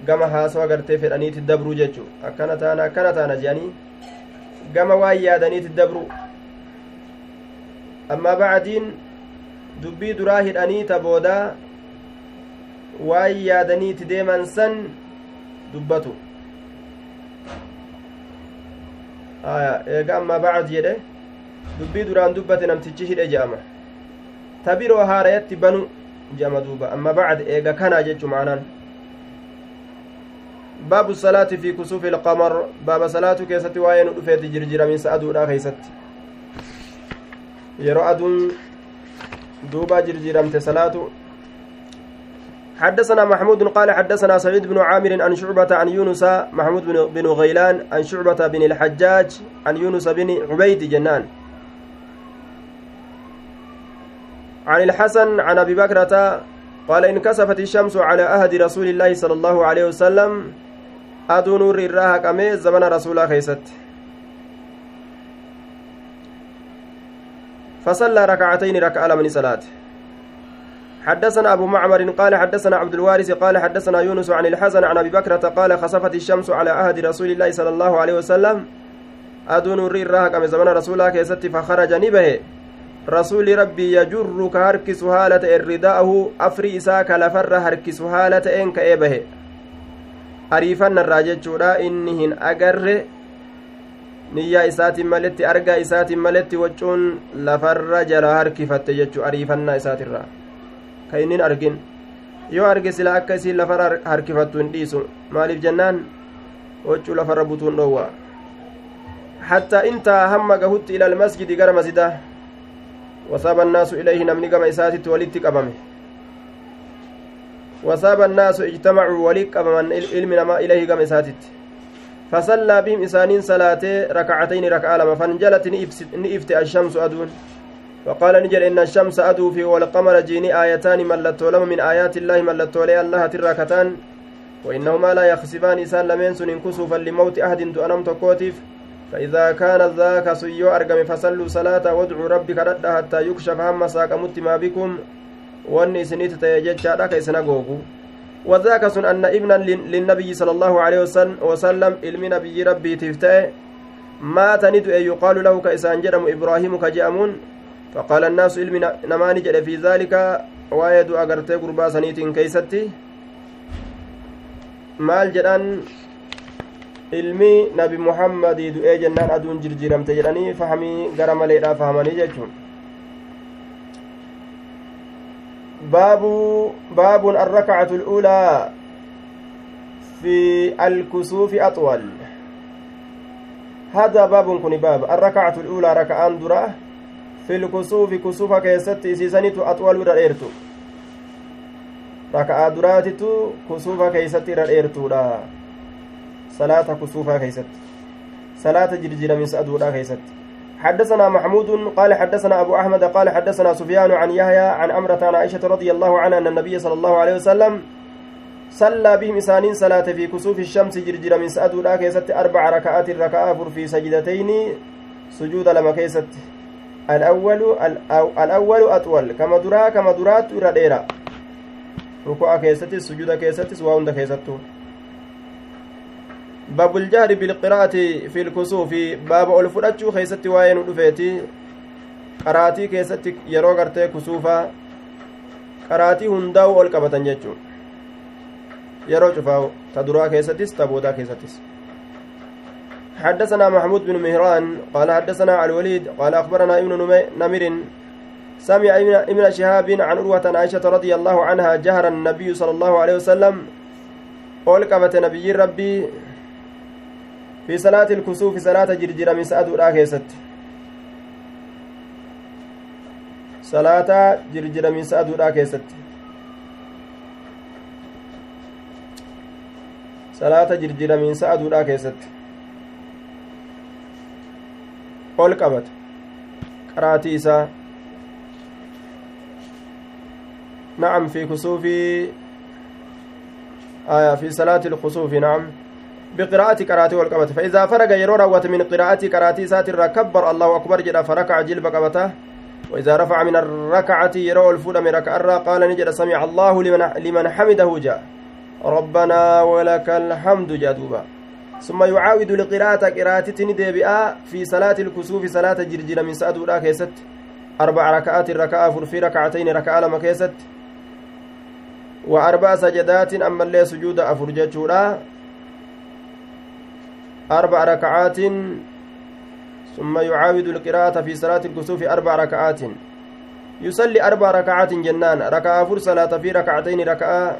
Gama haasawa gartee fedhaniiti dabru jechu. Akkana taana akkana taana jedhanii gama waan yaadaniiti dabru. Ammaa bacadiin dubbii duraa hidhanii ta boodaa waan yaadaniiti deeman san dubbatu eega amma bacd jedhe dubbii duraan dubbate namtichi hidhe je'ama ta haarayatti banu je'ama duuba amma bacd eega kanaa jechu maanaan baabu salaati fi kusuufi ilqamar baaba salaatu keessatti waa'ee nu dhufeeti jirjiraminsa aduudha keeysatti yeroo aduun duuba jirjiramte salaatu حدثنا محمود قال حدثنا سعيد بن عامر عن شعبة عن يونس محمود بن غيلان عن شعبة بن الحجاج عن يونس بن عبيد جنان. عن الحسن عن أبي بكرة قال انكسفت الشمس على أهد رسول الله صلى الله عليه وسلم أدو نور الراها كمي زمن رسول خيست فصلى ركعتين ركعة من صلاته حدثنا أبو معمر قال حدثنا عبد الوارث قال حدثنا يونس عن الحسن عن أبي بكرة قال خسفت الشمس على عهد رسول الله صلى الله عليه وسلم. أدون الرير راهك من زمن رسول الله كيست فخرج نبه. رسول ربي يجر كهركس هالة الرداءه. أفري إساك لفر هركس هالة إنك إبه. أريفن الراجج إنهن أقر niyyaa isaatiin maletti argaa isaatiin maletti waccuun lafarra jala harkifatte jechuu ariifannaa isaatirraa ka innin argin yoo arge sila akka isiin lafara harkifattu hin dhiisu maaliif jennaan hoccuu lafarra butuun dhoowwa hattaa intaa hamma gahutti ila almasjidi gara masjida wasaaba annaasu ilayhi namni gama isaatitti walitti qabame wasaaba annaasu ijtamacuu walitti qabaman ilmi namaa ilayhi gama isaatitti فصلى بهم إسانين صلاة ركعتين ركعة لما فانجلت نئفت الشمس أدون. وقال نجل إن الشمس أدو في والقمر جيني آيتان ملتو لهم من آيات الله ملتو لي الله تراكتان وإنهما لا يخسفان إسان لمن سن كسوفا لموت أحد دؤنم تكوتف فإذا كان ذاك سيو أرقم فصلوا صلاة وادعوا ربك رد حتى يكشف هم ساقمت ما بكم. وأني سنيت تيجج لك إسنقوكو وذاك سن أن ابنا للنبي صلى الله عليه وسلم علم نبي ربي تفتئ مات ندؤ يقال له كإسان جرم إبراهيم كجأمون فقال الناس علم نماني جد في ذلك du'a gartee gurbaa saniitiin keeysatti maal jedhan ilmi nabi muhammadii du'ee jennaan aduun jirjiiramte jedhanii fahamii gara maleedhaa fahamanii jechuun baabu baabun arrakacatu اlأulaa fi alkusuufi axwal hada baabun kun baab arrakacatu اlأulaa raka'aan duraa في الكسوف كسوفا كيست إسيسانيتو أطول ورا إيرتو. ركعة دراتتو كسوفا كيست ورا إيرتو لا صلاة كسوفا كيست صلاة جرجيرة من سأدولا كيست حدثنا محمود قال حدثنا أبو أحمد قال حدثنا سفيان عن يحيى عن أمرة عن عائشة رضي الله عنها أن النبي صلى الله عليه وسلم صلى بهم إسانين صلاة في كسوف الشمس جرجيرة من سأدولا كيست أربع ركعات ركعة في سجدتين. سجود لما كيست. الأول الأول أطول. كما درا كما درات إرى ركوع كيستس سجود كيستس وهند كيستو. باب الجهر بالقراءة في الكسوف. باب الفراتشو كيستي وين دفيتي qaraatii keessatti yeroo gartee kusuufaa qaraatii hundaa'u ol qabatan jechuun yeroo cufaa'u ta duraa keessattis ta boodaa keessattis حدثنا محمود بن مهران قال حدثنا الوليد قال أخبرنا ابن نمر سمع ابن شهاب عن عروة عائشة رضي الله عنها جهر النبي صلى الله عليه وسلم. قول قبت نبي ربي. في صلاة الكسوف صلاة جرجر من سعد الآكيست صلاة جرجر من سعد الآكيست صلاة جرجر من سعد الآكيست قول قبت قراتي إساه نعم في كسوف آية في صلاة الخسوف نعم. بقراءة قراءته والقبة فإذا فرق يرو روت من قراءة قراءة ساتر كبر الله أكبر جل فركع جلب قبته وإذا رفع من الركعة يرو الفول من ركع قال نجد سمع الله لمن, لمن حمده جاء ربنا ولك الحمد جدوبا ثم يعاود لقراءة قراءة ندبئا في صلاة الكسوف صلاة جرجر من سأدو لا كيست. أربع ركعات ركعة في ركعتين ركعة لما كيست. وأربع سجدات أما اللي سجود أفرجتشورا أربع ركعات ثم يعاود القراءة في صلاة الكسوف أربع ركعات. يصلي أربع ركعات جنان ركعة فر صلاة في ركعتين ركعة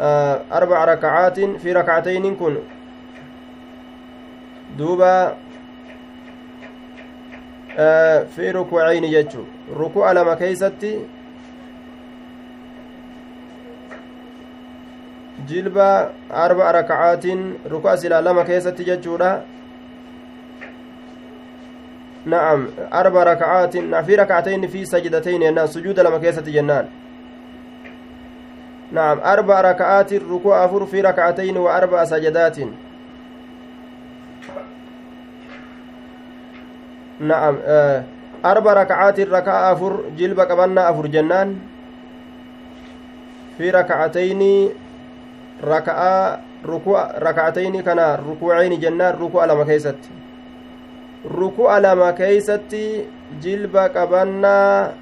آه أربع ركعات في ركعتين كن. دوبا آه في ركوعين يجو. ركوع لما كيستي jilba arba rakacaatiin ruku'a silaa lama keessatti jechuudha na'am arba rakacaatiin fi rakacatayni fi sajdatayni jennaan sujuuda lama keessatti jennaan نعم أربع ركعات ركوع أفر في ركعتين وأربع سجدات نعم آه أربع ركعات ركعة أفر جلب قبلنا أفر جنان في ركعتين raka'aa raka'atayni kana rukuucayni jennaan ruku'a lama keeysatti ruku'a lama keeysatti jilba qabannaa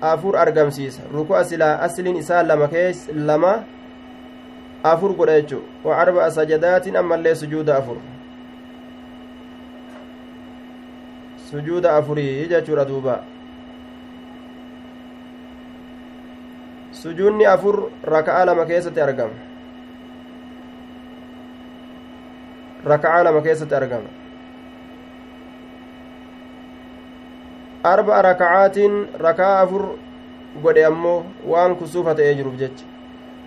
afur argamsiisa ruku'a silaa asliin isaa lama kees lama afur godha jechu wa arba'a sajadaatin ammallee sujuuda afur sujuuda afurii jechuudha duuba sujuudni afur raka'a lama keessatti argama arba raka'aatiin rakaa afur godhe ammoo waan kusuufa ta'ee jiruuf jecha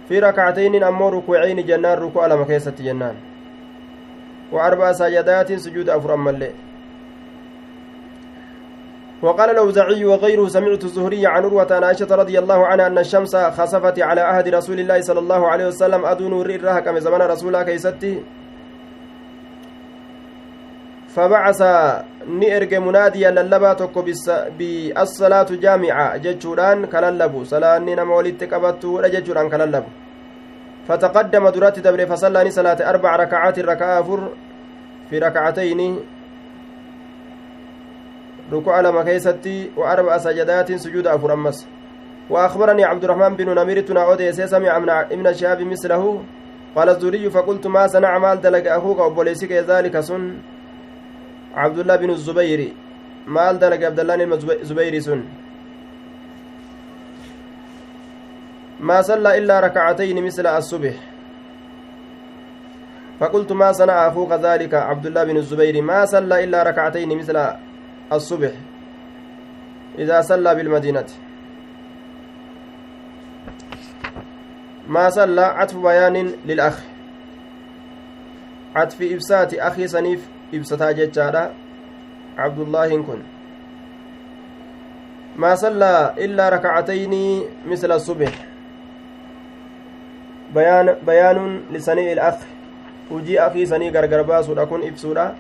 fi rakacataynin ammoo rukuucayni jennaan ruku'a lama keessatti jennaan wa arba'a saajadaatiin sujuuda afur ammallee وقال الأوزاعي وغيره سمعت الزهري عن عروة عائشة رضي الله عنها أن الشمس خسفت على عهد رسول الله صلى الله عليه وسلم أدون الرئ كم زمان رسول الله كيستي فبعث نئرج مناديا للبا توكو بالصلاة جامعة جتشوران كللبو. صلاة نما ولدت قبطو جتشوران كللبو. فتقدم درات دبر فصلى صلاة أربع ركعات ركعة فر في ركعتين. ركوع لما كيستي وأربع سجدات سجود أفر أمس. وأخبرني عبد الرحمن بن نمير تناودي سمع من الشهاب مثله. قال الزوري فقلت ما صنع مال دلق أخوك وبوليسك ذلك سن. عبد الله بن الزبير. maal dalage abdallaan ilma zubeyri sun ما صلى إلا ركعتين مثل الصبح. فقلت ما صنع أخوك ذلك عبد الله بن الزبير؟ ما صلى إلا ركعتين مثل الصبح. إذا صلى بالمدينة. ما صلى عطف بيان للأخ. عطف إبسات أخي سنيف ibsataa jechaadha cabdullaahin kun maa sallaa illaa rakacatayni misla subh bayaanuun lisanii ilaq hujii akii sanii gargar baasuudha kun ibsuudha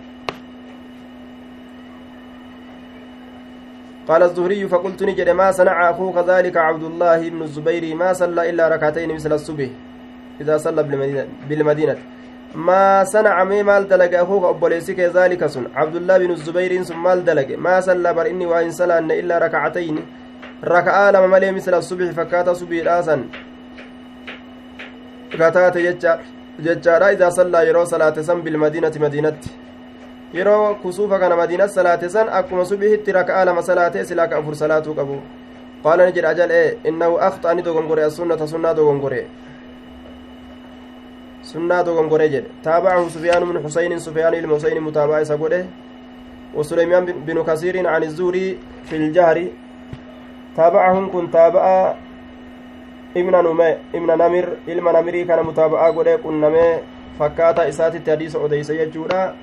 قال الزهري فقلت نجد ما صنع أخوك ذلك عبد الله بن الزبير ما صلى إلا ركعتين مثل الصبح إذا صلى بالمدينة, بالمدينة sanacamee maal dalage akuuka obboleessi kee zaalika sun cabdullaa binu zubayriin sun maal dalage maa salla bar inni waa hin salaanne illaa rakacatayni raka'aa lama malee misla subixi fakkaata subiidhaasan kataate jechaadha idaa sallaa yeroo salaate san bilmadiinati madiinatti yeroo kusuufa kana madiina salaate san akkuma subihitti raka'aa lama salaatee silaa ka afur salaatuu qabu qaala ni jedhe ajal ee innahu akhxaa ni dogongore assunnata sunnaa dogongore sunnaa dogongore jedhe. Taabacahu sufyaanu min xusaynin sufyaanu ilma husayni mutaabaa isa godhe. وسليمان بن كثير عن الزوري في الجهر تابعهم كن تابع ابن نمي ابن نمر علم نمري كان متابعة قد كن نمي فكاتا إسات التحديث أديس يجورا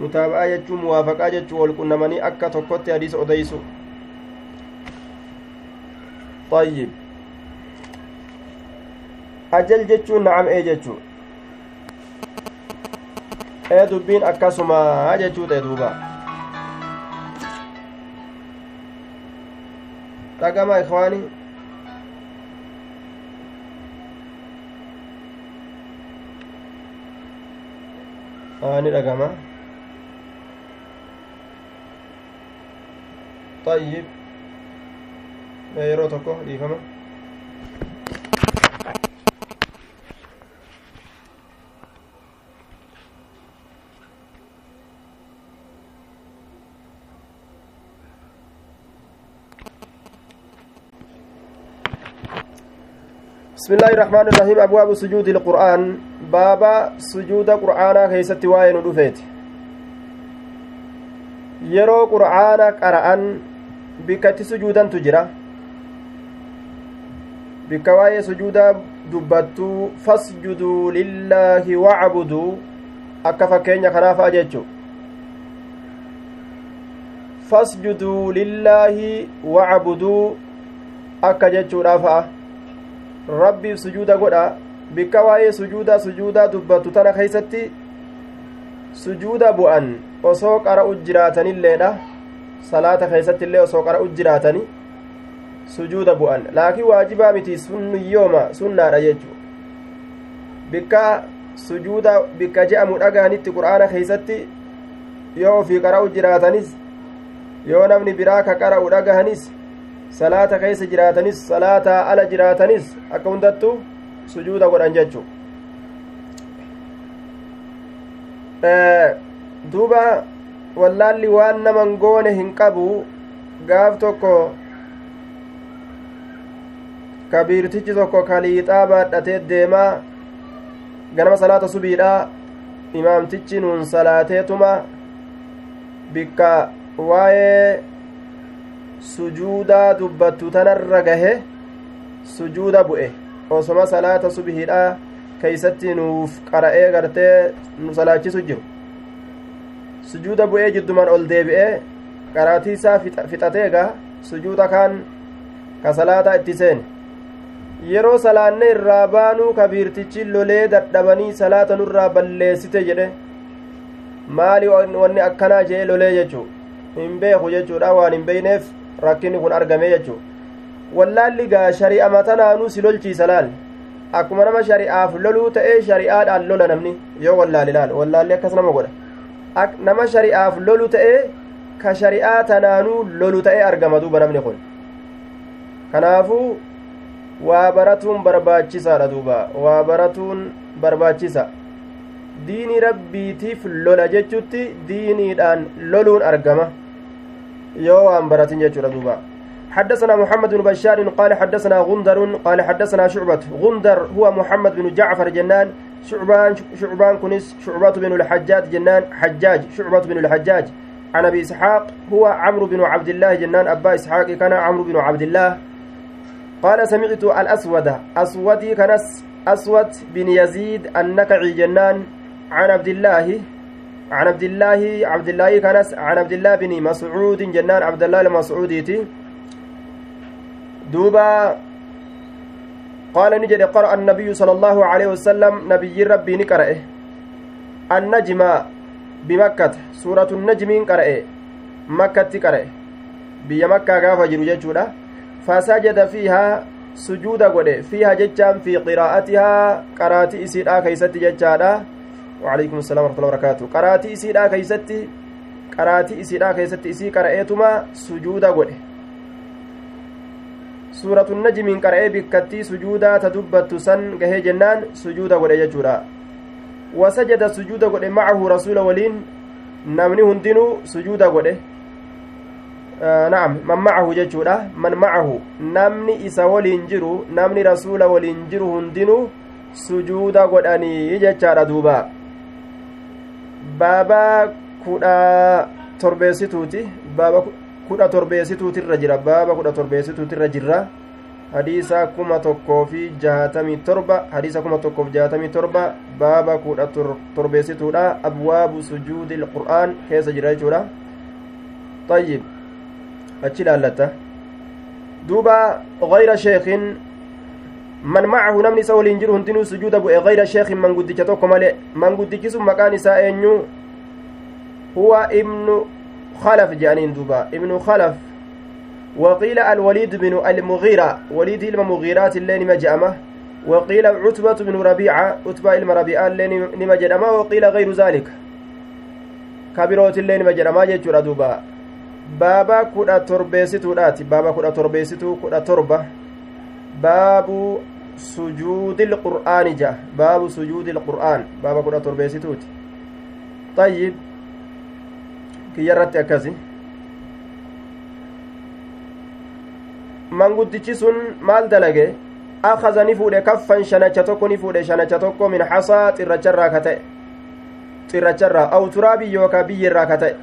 متابعة يجو موافقة يجو والكن نمني أكا تكوت حديث أديس طيب أجل جتشو نعم إيه جتشو ee dubbiin akkasuma jechuu ta'e duuba dhagama ikwaani ni dhagama طيب yeroo tokko dhiifama بسم الله الرحمن الرحيم. أبواب سجود القرآن. بابا سجود قرآن كيست واين رفيت يرو قرآن قرآن بكت سجودا تجرى. بك واي سجودا دبتو. فاسجدوا لله واعبدوا. akka fakkeenya kanaaf jechu فاسجدوا لله واعبدوا akka jechuudhaafa'a rabbiif sujuuda godha bikka waa'ee sujuuda sujuudaa dubbattu tana keeysatti sujuuda bu'an osoo qara'u jiraatanilleedha salaata keessatti illee osoo qara'u jiraatani sujuuda bu'an laakiin waajibaa miti sunnuyyooma sunnaadha jechu bikka sujuuda bikka je'amu dhagaanitti qur'aana keeysatti yoo ofii qara'u jiraatanis yoo namni biraa ka qara'u dhagahanis salaata keessa jiraatanis salaataa ala jiraatanis akka hundattu sujuuda godhan jechu duuba wallaalli waan naman goone hin qabu gaaf tokko kabiirtichi tokko kaliixaa baadhatee deemaa ganama salaata subiidha imaamtichi nuun salaateetuma bikka waa'ee sujuudaa dubbattu tanarra gahe sujuuda bu'e. Osoma salaata subhiidha keeysatti nuuf qara'ee gartee nu salaachisu jiru. Sujuuda bu'ee jidduman ol deebi'ee qaraatii fixatee gaa sujuuda kaan ka salaataa itti seene. Yeroo salaanne irraa baanuu kabiirtichi lolee dadhabanii salaata nurraa balleessite jedhe maali wanni akkanaa jee lolee jechuu? Hin beeku jechuudha waan hin beeyneef rakkinni kun argame jechuu wallaalli gaa shari'a matanaanuu si lolchiisa laal? Akkuma nama shari'aaf loluu ta'ee shari'aadhaan lola namni? Yoo wallaali laal wallaalli akkas nama godha. Nama shari'aaf lolu ta'ee ka shari'aa tanaanuu lolu ta'ee argama duuba namni kun. Kanaafuu waa baratuun barbaachisaadha duuba. Waa baratuun barbaachisa. Diinii rabbiitiif lola jechutti diiniidhaan loluun argama yoo waan baratin حدثنا محمد بن بشار قال حدثنا غندر قال حدثنا شعبة. غندر هو محمد بن جعفر جنان. شعبان شعبان كنس شعبة بن الحجاج جنان. حجاج شعبة بن الحجاج. عن أبي إسحاق هو عمرو بن عبد الله جنان. أبا إسحاق كان عمرو بن عبد الله. قال سمعت الأسود. اسودي كنس أسود بن يزيد النكعي جنان. عن عبد الله عن عبد الله عبد الله كانس عن عبد الله بن مسعود جنان عبد الله المسعوديتي دوبا قال نجد قرأ النبي صلى الله عليه وسلم نبي ربي نقرأه. النجم بمكة سورة النجم قرأه. مكة قرأه بيا مكة غافة جرو فسجد فيها سجود قد فيها ججام في قراءتها. قراتي إسيرا كيست ججادا وعليكم السلام ورحمة الله وبركاته قراتي إسيرا كيستي qaraatii isiidhaa keessatti isii qara'eetuma sujuuda godhe suuratu najmiin qara'ee bikkattii sujuudaa ta dubbattu san gahee jennaan sujuuda godhe jechuudha wasajada sujuuda godhe macahu rasuula waliin namni hundinuu sujuuda godhe na'am man macahu jechuudha man macahu namni isa waliin jiru namni rasuula waliin jiru hundinuu sujuuda godhanii jechaadha duuba baaba kudha torbeessituuti baaba kudha torbeessituutirra jira baaba kudha torbeessituutirra jirra hadiisa kuma tokkoo fi jahatamii torba hadiisa kuma tokkoof jahatamii torba baaba kudha torbeessituudha abwaabu sujuudi ilqur'aan keessa jira jechuudha ayyib achi ilaallata duuba gayra sheekin man macahu namni isa waliin jiru hundinuu sujuuda bu'e gayra sheekin manguddicha tokko male manguddichi sun maqaan isaa eenyu huwa ibnu خلف جانين دوبا. ابن خلف. وقيل الوليد بن المغيرة. وليد المغيرات اللي نما جأمه. وقيل عتبة بن ربيعة. عتبة المربيعة اللي نما جأمه. وقيل غير ذلك. كبيروت اللي نما جأمه جتشورا دوبا. بابا كودا تربيستو داتي. بابا كودا تربيستو كودا تربة باب sujuudi lqur'aani ja'a. Baabu sujuudi lqur'aan baaba kudha torbeessituuti. Tayyib kiyya irratti akkasi. Manguddichi sun maal dalage? Akaza ni fuudhe kaffan shanacha tokko ni fuudhe shanacha tokko min hasaa xirracharraa ka ta'e. Xirracharraa aw turaabii yookaa biyyirraa ka ta'e.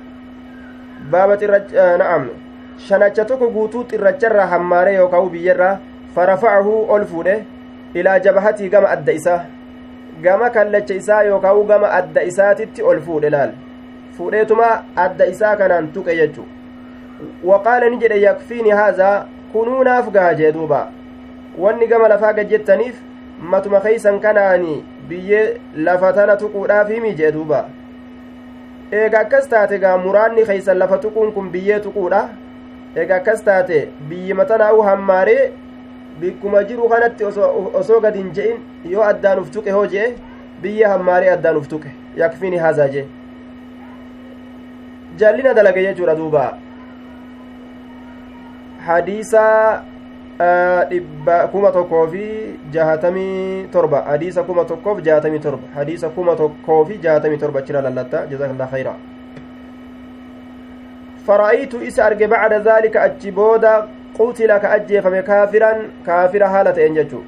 Baaba eh, na'am. Shanacha tokko guutuu xirracharraa hammaare yookaa u biyyirraa farafa'ahu ol fuudhe. Ilaa jabahatii gama adda isaa gama kallacha isaa yookaa gama adda isaatitti ol fuudhe laal fuudheetuma adda isaa kanaan tuqe jechu waqaala ni jedhe yakfiini haazaa kunuunaaf gaha jee duuba wanni gama lafaa gajjettaniif matuma keeysan kanaani biyyee lafa tana tuquudhaaf himi jee duuba eega akkas taate gaa muraanni keeysan lafa tuquun kun biyyee tuquudha eega akkas taate biyyima tanaa'u hammaaree bikkuma jiru kanatti osoo gad hin je'in yoo addaan uf tuqe hoo je'e biyyee hammaaree addaan uf tuqe yakfiini haazaa jee jallina dalage jechuudha duuba hadiisa dhibba kuma tokkoo fi jahatamii torba hadiisa kuma tokkoof jahatamii torba hadiisa kuma tokkoo fi jahatamii torba achira lallatta jazakallah khayra فرأيت إس أرجع بعد ذلك qutila ka ajjeefame kaafiran kaafira haala ta'en jechuu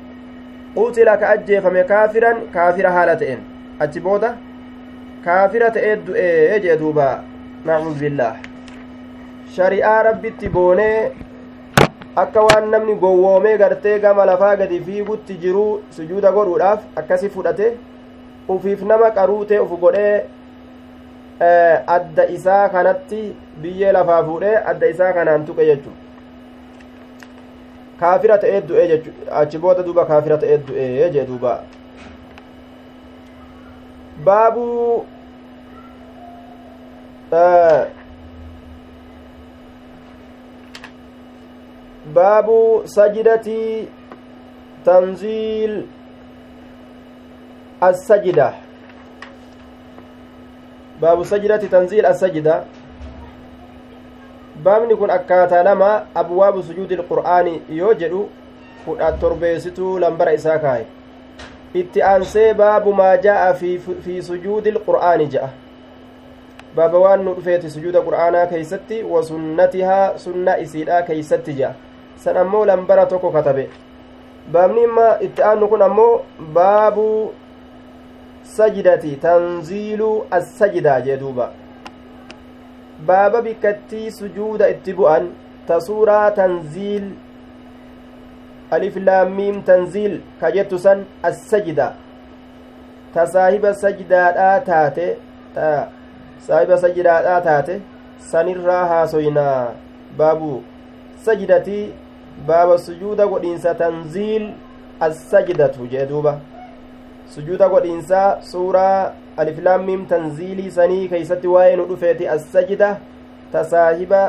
qutila ka ajjeefame kaafiran kaafira haala ta'en achi booda kaafira ta'ee du'ee jee duuba. Nacuud shari'aa rabbitti boonee akka waan namni gowwoomee gartee gama lafaa gadi fiigutti jiruu sujuuda godhuudhaaf akkasi fudhate ufiif nama qaruutee uf godhee eh, adda isaa kanatti biyyee lafaa fuudhee adda isaa kanaan tuqe jechuudha. Kaafira ta'ee du'ee jechu achi booda duuba kaafira ta'ee du'ee jee duuba baabuu باب سجدة تنزيل السجدة باب سجدة تنزيل السجدة baabni kun akkaataa lama abwaabu sujuudi ilqur'aani yoo jedhu kudha torbeessituu lambara isaa kaaye itti aansee baabu maa jaa'a fi sujuudi ilqur'aani je'a baaba waan nu dhufeeti sujuuda qur'aanaa keeysatti wa sunna isiidha keeysatti jea san ammoo lambara tokko katabe baabni imma itti aannu kun ammoo baabu sajidati tanziilu assajida jee duuba baaba bikkattii sujuuda itti bu'an ta suuraa tanziil alif laamiim tanziil ka jettu san assajida ta saahiba sajdaadhaa taate ta saahiba sajidaadhaa taate sanirraa haasoynaa baabu sajidatii baaba sujuuda godhiinsa tanziil assajidatu jee duuba sujuuda godhiinsaa suuraa aliflaammiim tanziilii sanii keeysatti waa'ee nu dhufeeti assajida ta saahiba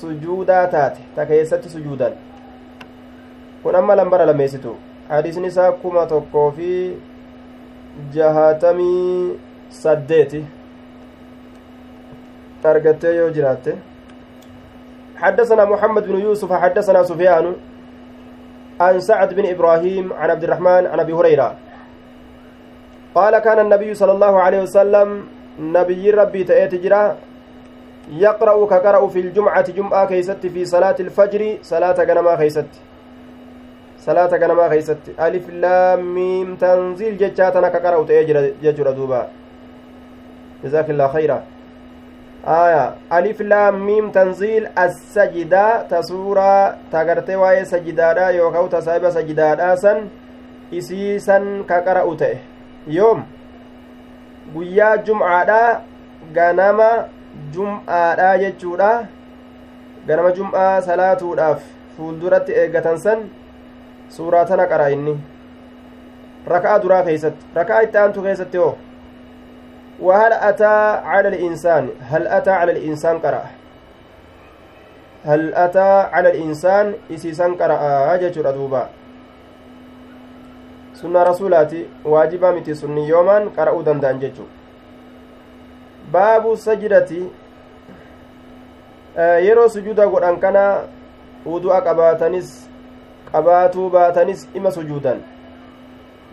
sujuudaa taate ta keessatti sujuudan kun amma lambara lameessitu hadiisni isaa kuma tokkoo fi jahaatamii saddeeti argattee yoo jiraatte حدثنا محمد بن يوسف حدثنا سفيان عن سعد بن إبراهيم عن عبد الرحمن عن أبي هريرة قال كان النبي صلى الله عليه وسلم rabbii ta'eeti jira yaqra'u ka qara'u fi ljumcati jum'aa keeysatti fi salaati ilfajri salaata ganamaa keeysatti salaata ganamaa keeysatti alif laamiim tanziil jechaa tana ka qara'u ta'ee jira jechuudha duuba jazaakillah khayra aya alif laamiim tanziil assajidaa ta suuraa ta gartee waa'ee sajidaadha yookaa ta saahiba sajidaadhaa yoom guyyaa jum'aadha ganama jum'aadha jechuudha ganama jum'aa salaatuudhaaf fuulduratti eeggatan san suuraa tana qara inni raka'a duraa keeysatti raka'a itti aantu keessatti hoo وهل أتى على الإنسان هل أتى على الإنسان قرأ هل أتى على الإنسان إسيسان قرأ جيشور أدوبا sunna rasuulaati waajibaa miti sunni yoomaan qara'uu danda'an jechuu baabu sajidati eh, yeroo sujuuda godhan kana udu'a qabaatanis qabaatuu baatanis ima sujuudan.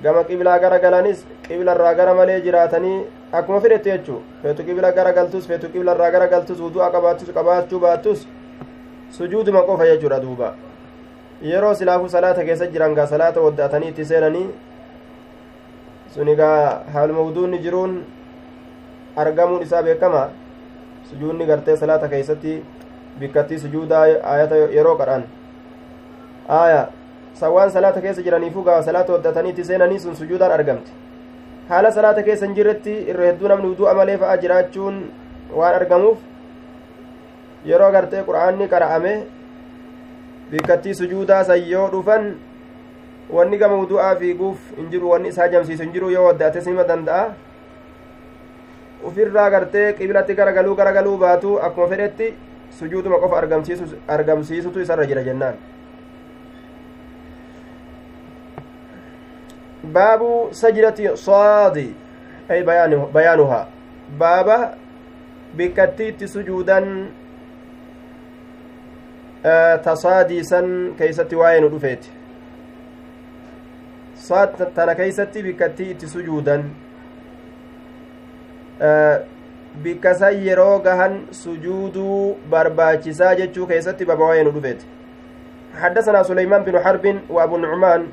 Gama qibilaa gara galanis qiblarraa gara malee jiraatanii akkuma fidhette jechuu feetu qibla gara galtus feetu qiblarraa gara galtus udu'a qabaattus qabaachuu baattus sujuuduma qofa jechuudha duuba. Yeroo silaafuu salaata keessa jiran gaa salaata wadda'atanii itti seenanii sunigaa haaluma wuduunni jiruun argamuun isaa beekama sujuudni gartee salaata keeysatti bikkattii sujuudaa ayata yeroo qadhan aya sawwaan salaata keessa jiraniifuu gaa salaata waddataniitti seenanii sun sujuudaan argamti haala salaata keessa hin jirretti irra hedduu namni wudu'a malee fa'a jiraachuun waan argamuuf yeroo gartee qur'aanni qara'ame bikkattii sujuudaa san yoo dhufan wanni gama wudu'aa fiiguuf hin jiru wanni isaa jamsiisu hin jiru yoo waddaate sima danda'a ufirraa gartee qiblatti garagaluu garagaluu baatu akkuma fedhetti sujuuduma qofa argamsiisutu isarra jira jennaan baabu sajidati saadi ay bayaanuhaa baaba bikkatti itti sujuudan tasaadiisan keeysatti waa'ee nu dhufeeti tana keeysatti bikkatti itti sujuudan bikkasan yeroo gahan sujuuduu barbaachisaa jechuu keessatti babawaa'ee nu dhufeeti حدثنا سليمان بن حرب وابو النعمان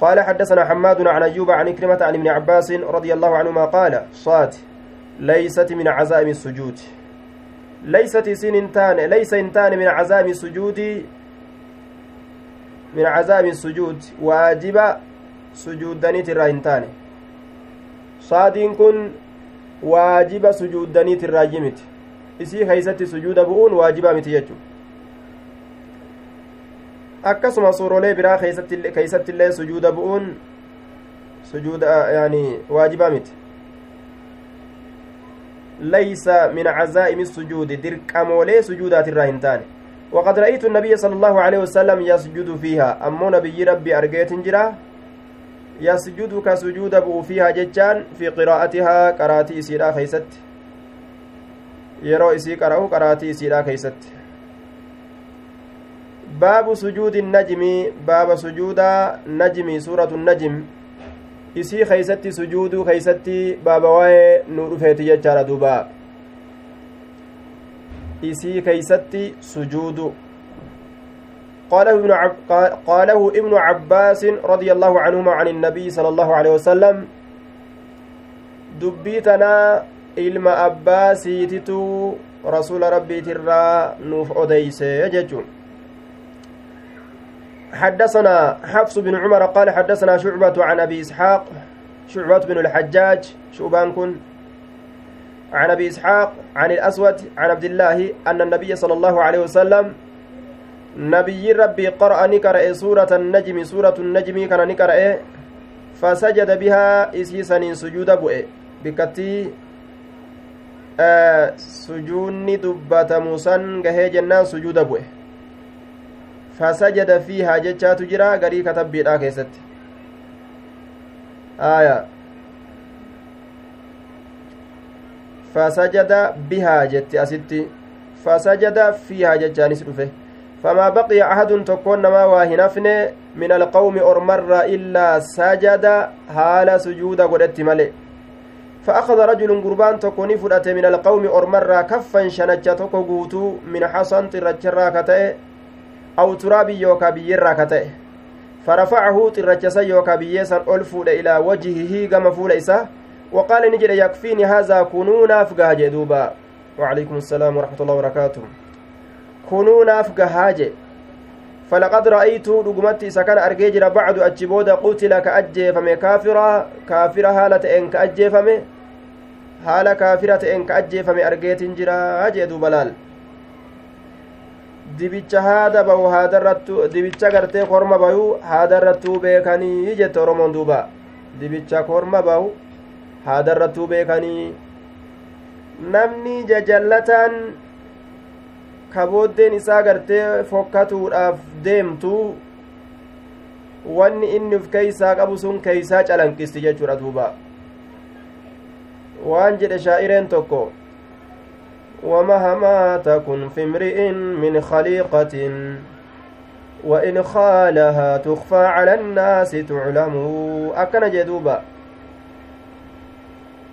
قال حدثنا حماد عن ايوب عن كلمة عن ابن عباس رضي الله عنهما قال صاد ليست من عزائم السجود ليست سن انتان ليس انتان من عزائم السجود من عزائم السجود واجب سجود دنيت الراينتان صاد كن waajiba sujuuddaniit irraayyi miti isii keeysatti sujuuda bu'uun waajiba miti jechu akkasuma suurolee biraa keeysatti illee sujuuda bu'uun sujuuda yani waajiba miti laysa min cazaa'imi sujuudi dirqamoolee sujuudaatirraa hin taane وقد رأيت النبي صلى الله عليه وسلم يسجد فيها. أمو نبي ربي أرقيت جرا يسجد كسجود بؤ فيها ججان في قراءتها قراتي إسيرا خيست. يرو إسي قرأه قراتي إسيرا خيست. باب سجود النجم باب سجود نجم سورة النجم. Isii keeysatti sujuuduu keeysatti baaba waa'ee nu dhufeeti jechaadha duuba. Isii keeysatti sujuudu قاله ابن عب... قاله ابن عباس رضي الله عنهما عن النبي صلى الله عليه وسلم دبيتنا علم أباسي تتو رسول ربي ترى حدثنا حفص بن عمر قال حدثنا شعبة عن أبي إسحاق شعبة بن الحجاج شوبان كن. عن أبي إسحاق عن الأسود عن عبد الله أن النبي صلى الله عليه وسلم نبي ربي قرأ نكرأ سورة النجم سورة النجم كان نكرأ فسجد بها إسيسا سجود بؤ بكتي آه سجوني دبة موسى جهي جنان سجود بؤ فسجد فيها جتشات جرا غري كتب بيدا كيست. آية. فسجد بها جت أستي فسجد فيها جتشانس رفه فما بقي أحد تكون ما واهنفن من القوم أرمر إلا سجد حال سجود قدت ملئ. فأخذ رجل قربان تكوني فرأت من القوم أرمرا كفا شنجة تكو قوتو من حصن ترجرا كتئ. أو ترابي يوكا بيرا كتئ فرفعه ترجسا يوكا بيسا ألفود إلى وجهه كما فول إسا وقال نجد يكفيني هذا كنونا فقاجة دوبا وعليكم السلام ورحمة الله وبركاته كنونا فقاجة فلقد رأيت رقمت إسا كان أرجيجر بعد أجبود قتل كأجيفم كافرا كافرا هالة إن كأجيفم haala kaafira ta'een ka ajjeefame argeetin jira jee duuba laal. Dibicha haada bahu haadarrattu dibicha gartee korma bahu haadarrattuu beekanii jette oromoon duuba dibicha korma bahu haadarrattuu beekanii namni jajallataan ka booddeen isaa gartee fokkatuudhaaf deemtu wanni inni uf keeysaa qabu sun keeysaa calanqisti jechuudha duuba waan jedhe shaa'ireen tokko ومهما تكن في امرئ من خليقة وإن خالها تخفى على الناس تعلم. أكن جدوبا.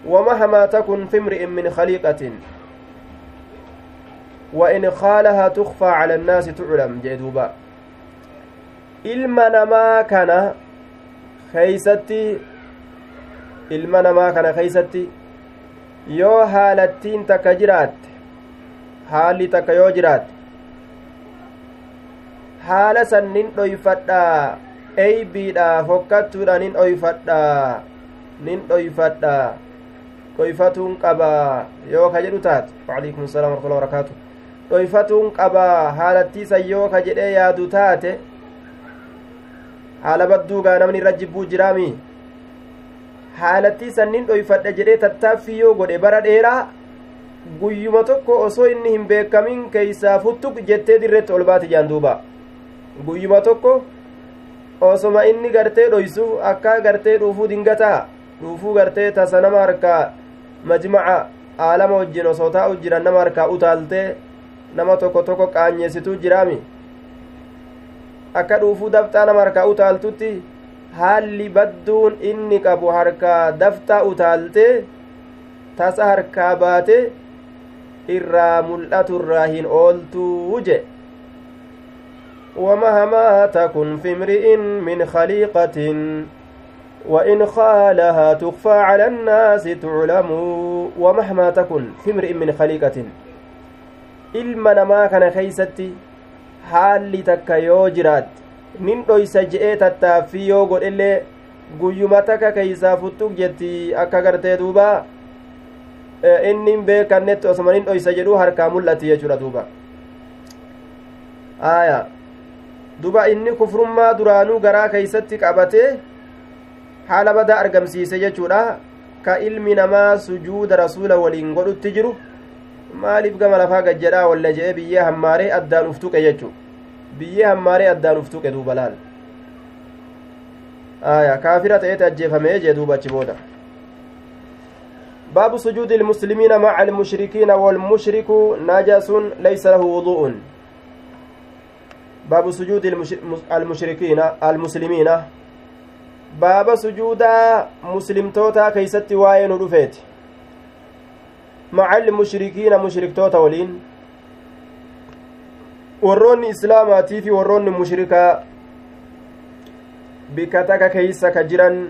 ومهما تكن في امرئ من خليقة وإن خالها تخفى على الناس تعلم. جدوبا. ilma namaa kana keeysatti ilma namaa kana keeysatti yoo haalattiin takka haalli takka yoo jiraatte haala san nin dhoyfadhaa eybiidha fokkattuudha nin dhoyfadhaa nin dhoyfadhaa dhoyfatuun qabaa yoo ka jedhu taate waalaikum salaam warahmatullahi wabarakaatu dhoyfatuun qabaa haalattiisan yoo ka jedhee yaadu taate haala badduugaa namni irra jibbuu jiraami haalattii sannin dhoyfadha jedhee tattaaffii yoo godhe bara dheeraa guyyuma tokko osoo inni hin beekamin keeysaa futtuq jettee dirreetti ol baati jaan duuba. Guyyuma tokko osoma inni gartee dhoysu akka gartee dhuufuu dingataa? Dhuufuu gartee tasa nama harkaa majmaca aalama wajjin osoo taa'u jiran nama harkaa utaaltee nama tokko tokko qaanyeessituu jiraami? Akka dhuufuu dafxaa nama harkaa utaaltutti haalli badduun inni qabu harkaa dafxaa utaaltee tasa harkaa baate irraa mul'atu irraa hin ooltuu je ومهما تكن في امرئ من خليقة وإن خالها تخفى على الناس تعلم ومهما تكن في امرئ من خليقة ilma namaa kana keeysatti haalli takka yoo jiraat nin dhoysa je'ee tattaaffii yoo godhellee guyyuma takka keeysaa futtuq jetti akka gartee duuba inni hin beekannetti osoma nin dhoysa jedhuu harkaa mul'ati jechuudha duuba. Aya. Duba inni kufrummaa duraanuu garaa keeysatti qabatee haala badaa argamsiise jechuudha. Ka ilmi namaa sujuuda rasuula waliin godhutti jiru. Maaliif gama lafaa gajjedhaa walla je'e biyyee hammaaree addaan uf tuqe jechu biyyee hammaaree addaan uf tuqe duuba laal? Aya. Kaafira ta'eeti ajjeefamee jee duuba achi booda باب سجود المسلمين مع المشركين والمشرك نجس ليس له وضوء. باب سجود المشركين المسلمين. باب سجود مسلم توتا كيست واين رفيت. مع المشركين مشركتوتا ولين. warroonni islaamaatii fi warroonni mushrikaa bikka taka keeysa ka jiran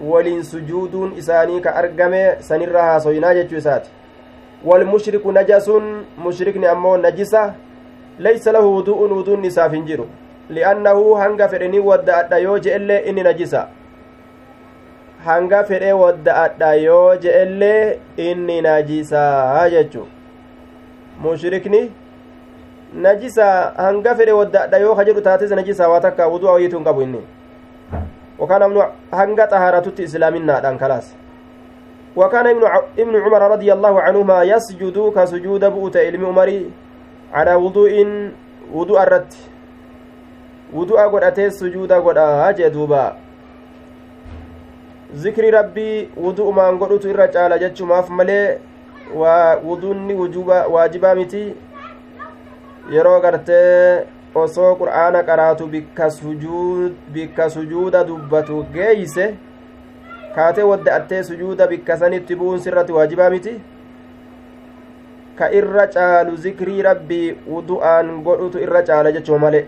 waliin sujuuduun isaanii ka argame sanirra haasoyinaa jechuu isaati walmushriku najasun mushrikni ammoo najisa laysa lahu wudu'un wuduun isaaf hin jiru li'annahu hanga fedhanii wadda'adha yoo je'ellee inni najisa hanga fedhee wadda'adha yoo je'ellee inni najisaa jechu mushrikni najisa hanga fedhe wadda'adha yoo ka jedhu taates najisa waa takka wudu'a wayiitu hin qabu inni وكان ابن هنگا طهارته اسلامنا خلاص. وكان ابن ابن عمر رضي الله عنهما يسجد كسجود بؤت علم عمري على وضوء وضوء الرت. وضوء قدته سجود قد اجدوبا ذكر ربي وضوء ما قدت الرجال جچماف ملي ووضوء وجوبا واجبا متي yeroo gartee osoo qur'aana qaraatu bikka sujuuda dubbatu geeyse kaatee wadda'attee sujuuda bikka sanitti bu'uun sirratti waajibaa miti ka irra caalu zikrii rabbii wudu'aan godhutu irra caala jechuu male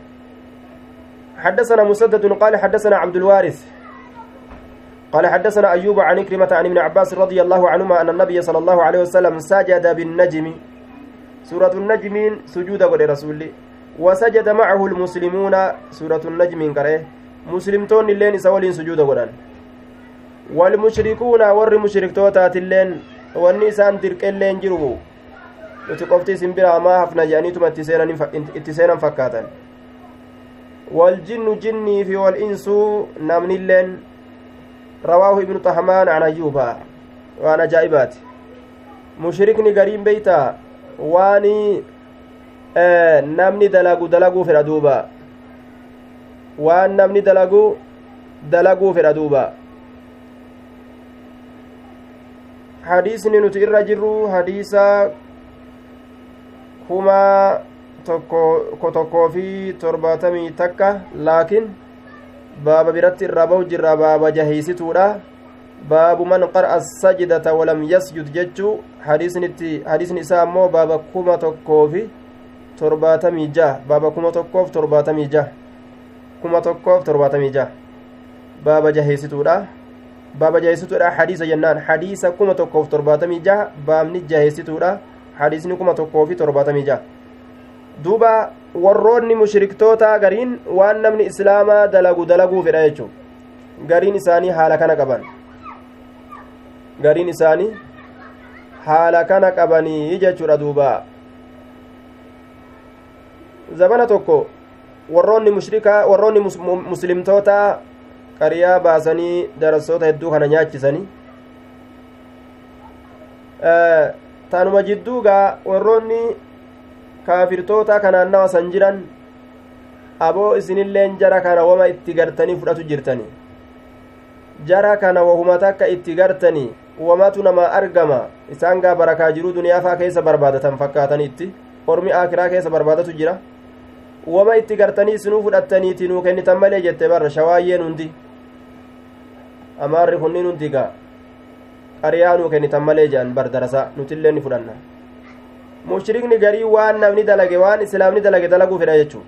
حدثنا مسدد قال حدثنا عبد الوارث قال حدثنا أيوب عن كلمة عن ابن عباس رضي الله عنهما أن النبي صلى الله عليه وسلم سجد بالنجم سورة النجم سجود قول رسول وسجد معه المسلمون سورة النجم قرأه مسلمتون اللين سوالين سجود قولان والمشركون ور مشركتوتات اللين wanni isaan dirqelleen jiru nuti qofti isin biraa maa hafna jedhaniituma itti seenan fakkaatan waljinnu jinnii fi wal'insuu namnilleen rawaahu ibnu xahmaan an ayyuuba waan ajaa'ibaati mushrikni gariin beeytaa waani namni dalagu dalaguu fedha duuba. Waan namni dalagu dalaguu fedha duuba. Hadiisni nuti irra jirru hadiisa kuma tokko tokkoo fi torbaatamii takka laakiin baaba biratti irraa bahu jirra baaba jaheeysituudha baabu man qar'a sajdata walam yasjud jechuu hadiisni isaa ammoo baaba kuma tokkoo fi torbaatamii jaha baaba kuma tokkoof torbaatamii jaha kuma tokkoof torbaatamii jaha baaba jaheessituudha baaba jaheessituudha hadiisa jennaan hadiisa kuma tokkoof torbaatamii jaha baabni jaheessituudha hadiisni kuma tokkoo fi torbaatamii jaha duuba warroonni mushriktoota gariin waan namni islaamaa dalagu dalaguu fedha jechuu gariin isaanii haala kana qaban gariin isaanii haala kana qabanii jechuudha duuba zabana tokko warroonni mushrikaa warroonni muslimtoota qariyaa baasanii darasoota hedduu kana nyaachisanii taanuma jidduugaa warroonni kaafirtoota kanaannawa san jiran aboo isinilleen jara kana wama itti gartanii fudhatu jirtani jara kana wahuma takka itti gartanii wamatu nama argama isaan gaa barakaa jiruu duniyaafaa keessa barbaadatan fakkaataniitti ormi aakiraa keessa barbaadatu jira wama itti gartanii isinuu fudhattaniiti nuu kennitan malee jette barra shawaayyeen hundi amaarri kunniin hundi gaa qariyaa nuu kennitan malee jedhan bar darasa nutillee ni fudhanna mushrikni garii waan namni dalage waan islaamni dalage dalaguu fedha jechuu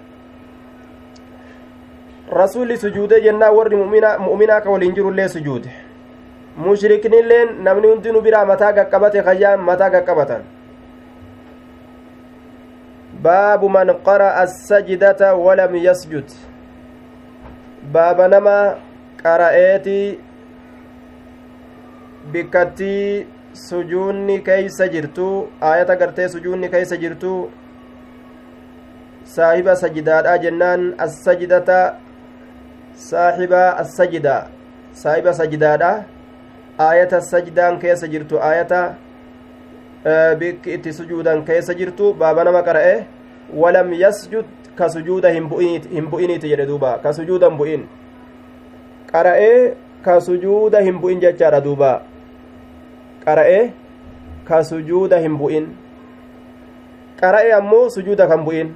rasuulli sujuude jennaa warri mu'minaa ka waliin jirullee sujuude mushriknilleen namni hundinuu biraa mataa gaqqabate kayyaan mataa gaqqabatan baabu man qara'a assajdata walam yasjud baaba nama qara'eetii bikkattii sujuunni keeysa jirtu aayata gartee sujuunni keeysa jirtu saahiba sajidaadha jennaan assajdata saahiba assajida saahiba sajidaadha aayata sajdaan keessa jirtu aayata bikki itti sujuudan keessa jirtu baaba nama qara'e walam yasjud ka sujuuda hin bu'iniiti jedhe duuba ka sujuuda hin bu'in qara'ee ka sujuuda hin bu'in jechaadha duuba qara'ee ka sujuuda hin bu'in qara'e ammoo sujuuda kan bu'in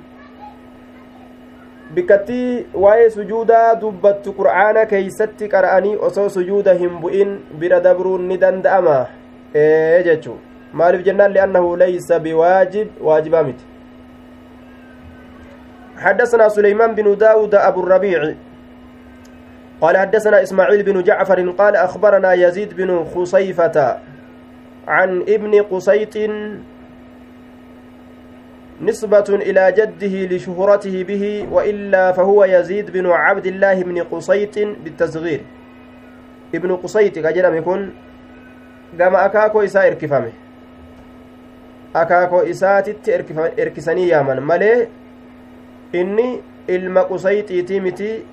bikkattii waa'ee sujuudaa dubbattu qur'aana keeysatti qara'anii osoo sujuuda hin bu'in bira dabruun ni danda'ama ee maaliif jennaan li'annahu laysa biwaajib waajibaa miti. حدثنا سليمان بن داود أبو الربيع قال حدثنا إسماعيل بن جعفر قال أخبرنا يزيد بن خصيفة عن ابن قسيط نسبة إلى جده لشهرته به وإلا فهو يزيد بن عبد الله بن قسيط بالتصغير ابن قسيط كجرم يكون قام أكاكو إساء إركفامه. أكاكو إساتت إركسني يامن ملي إني ilma qusayxiitii miti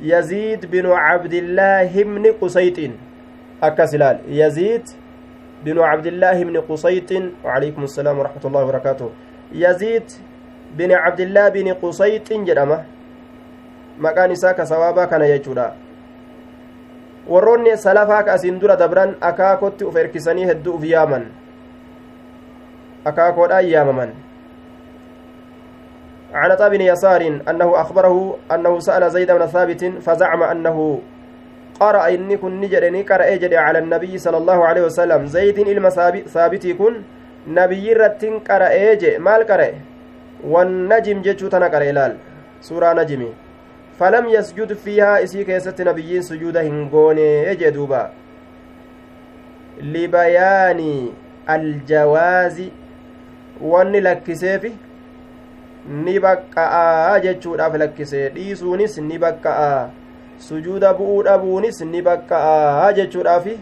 yaziid binu cabdillaahi bni qusayxin akkas ilaal yaziid عبد الله بن قصيط وعليكم السلام ورحمة الله وبركاته يزيد بن عبد الله بن قصيط جرمه مكان إساك سوابا كان يجودا warroonni salafaa ka asiin dura dabran akaakotti uf erkisanii hedduu uf yaaman akaakoodhaan yaamaman عن عطاء بن يسار أنه أخبره أنه سأل زيد بن ثابت فزعم أنه قرأ إني كن نجرني قرأ جدي على النبي صلى الله عليه وسلم. زيد إلما ثابتي كن نبي رتين قرأ جي مال قرأ؟ والنجم جتشو تنا قرأ إلال سورة نجمي. فلم يسجد فيها إسي كيست نبيين سجود هنغوني يجي دوبا. لبيان الجواز wanni lakkiseefi ni baqqa'aa jechuudhaaf lakkisee dhiisuunis ni baqqa'aa sujuuda bu'uu dhabuunis ni baqqa'aa jechuudhaafi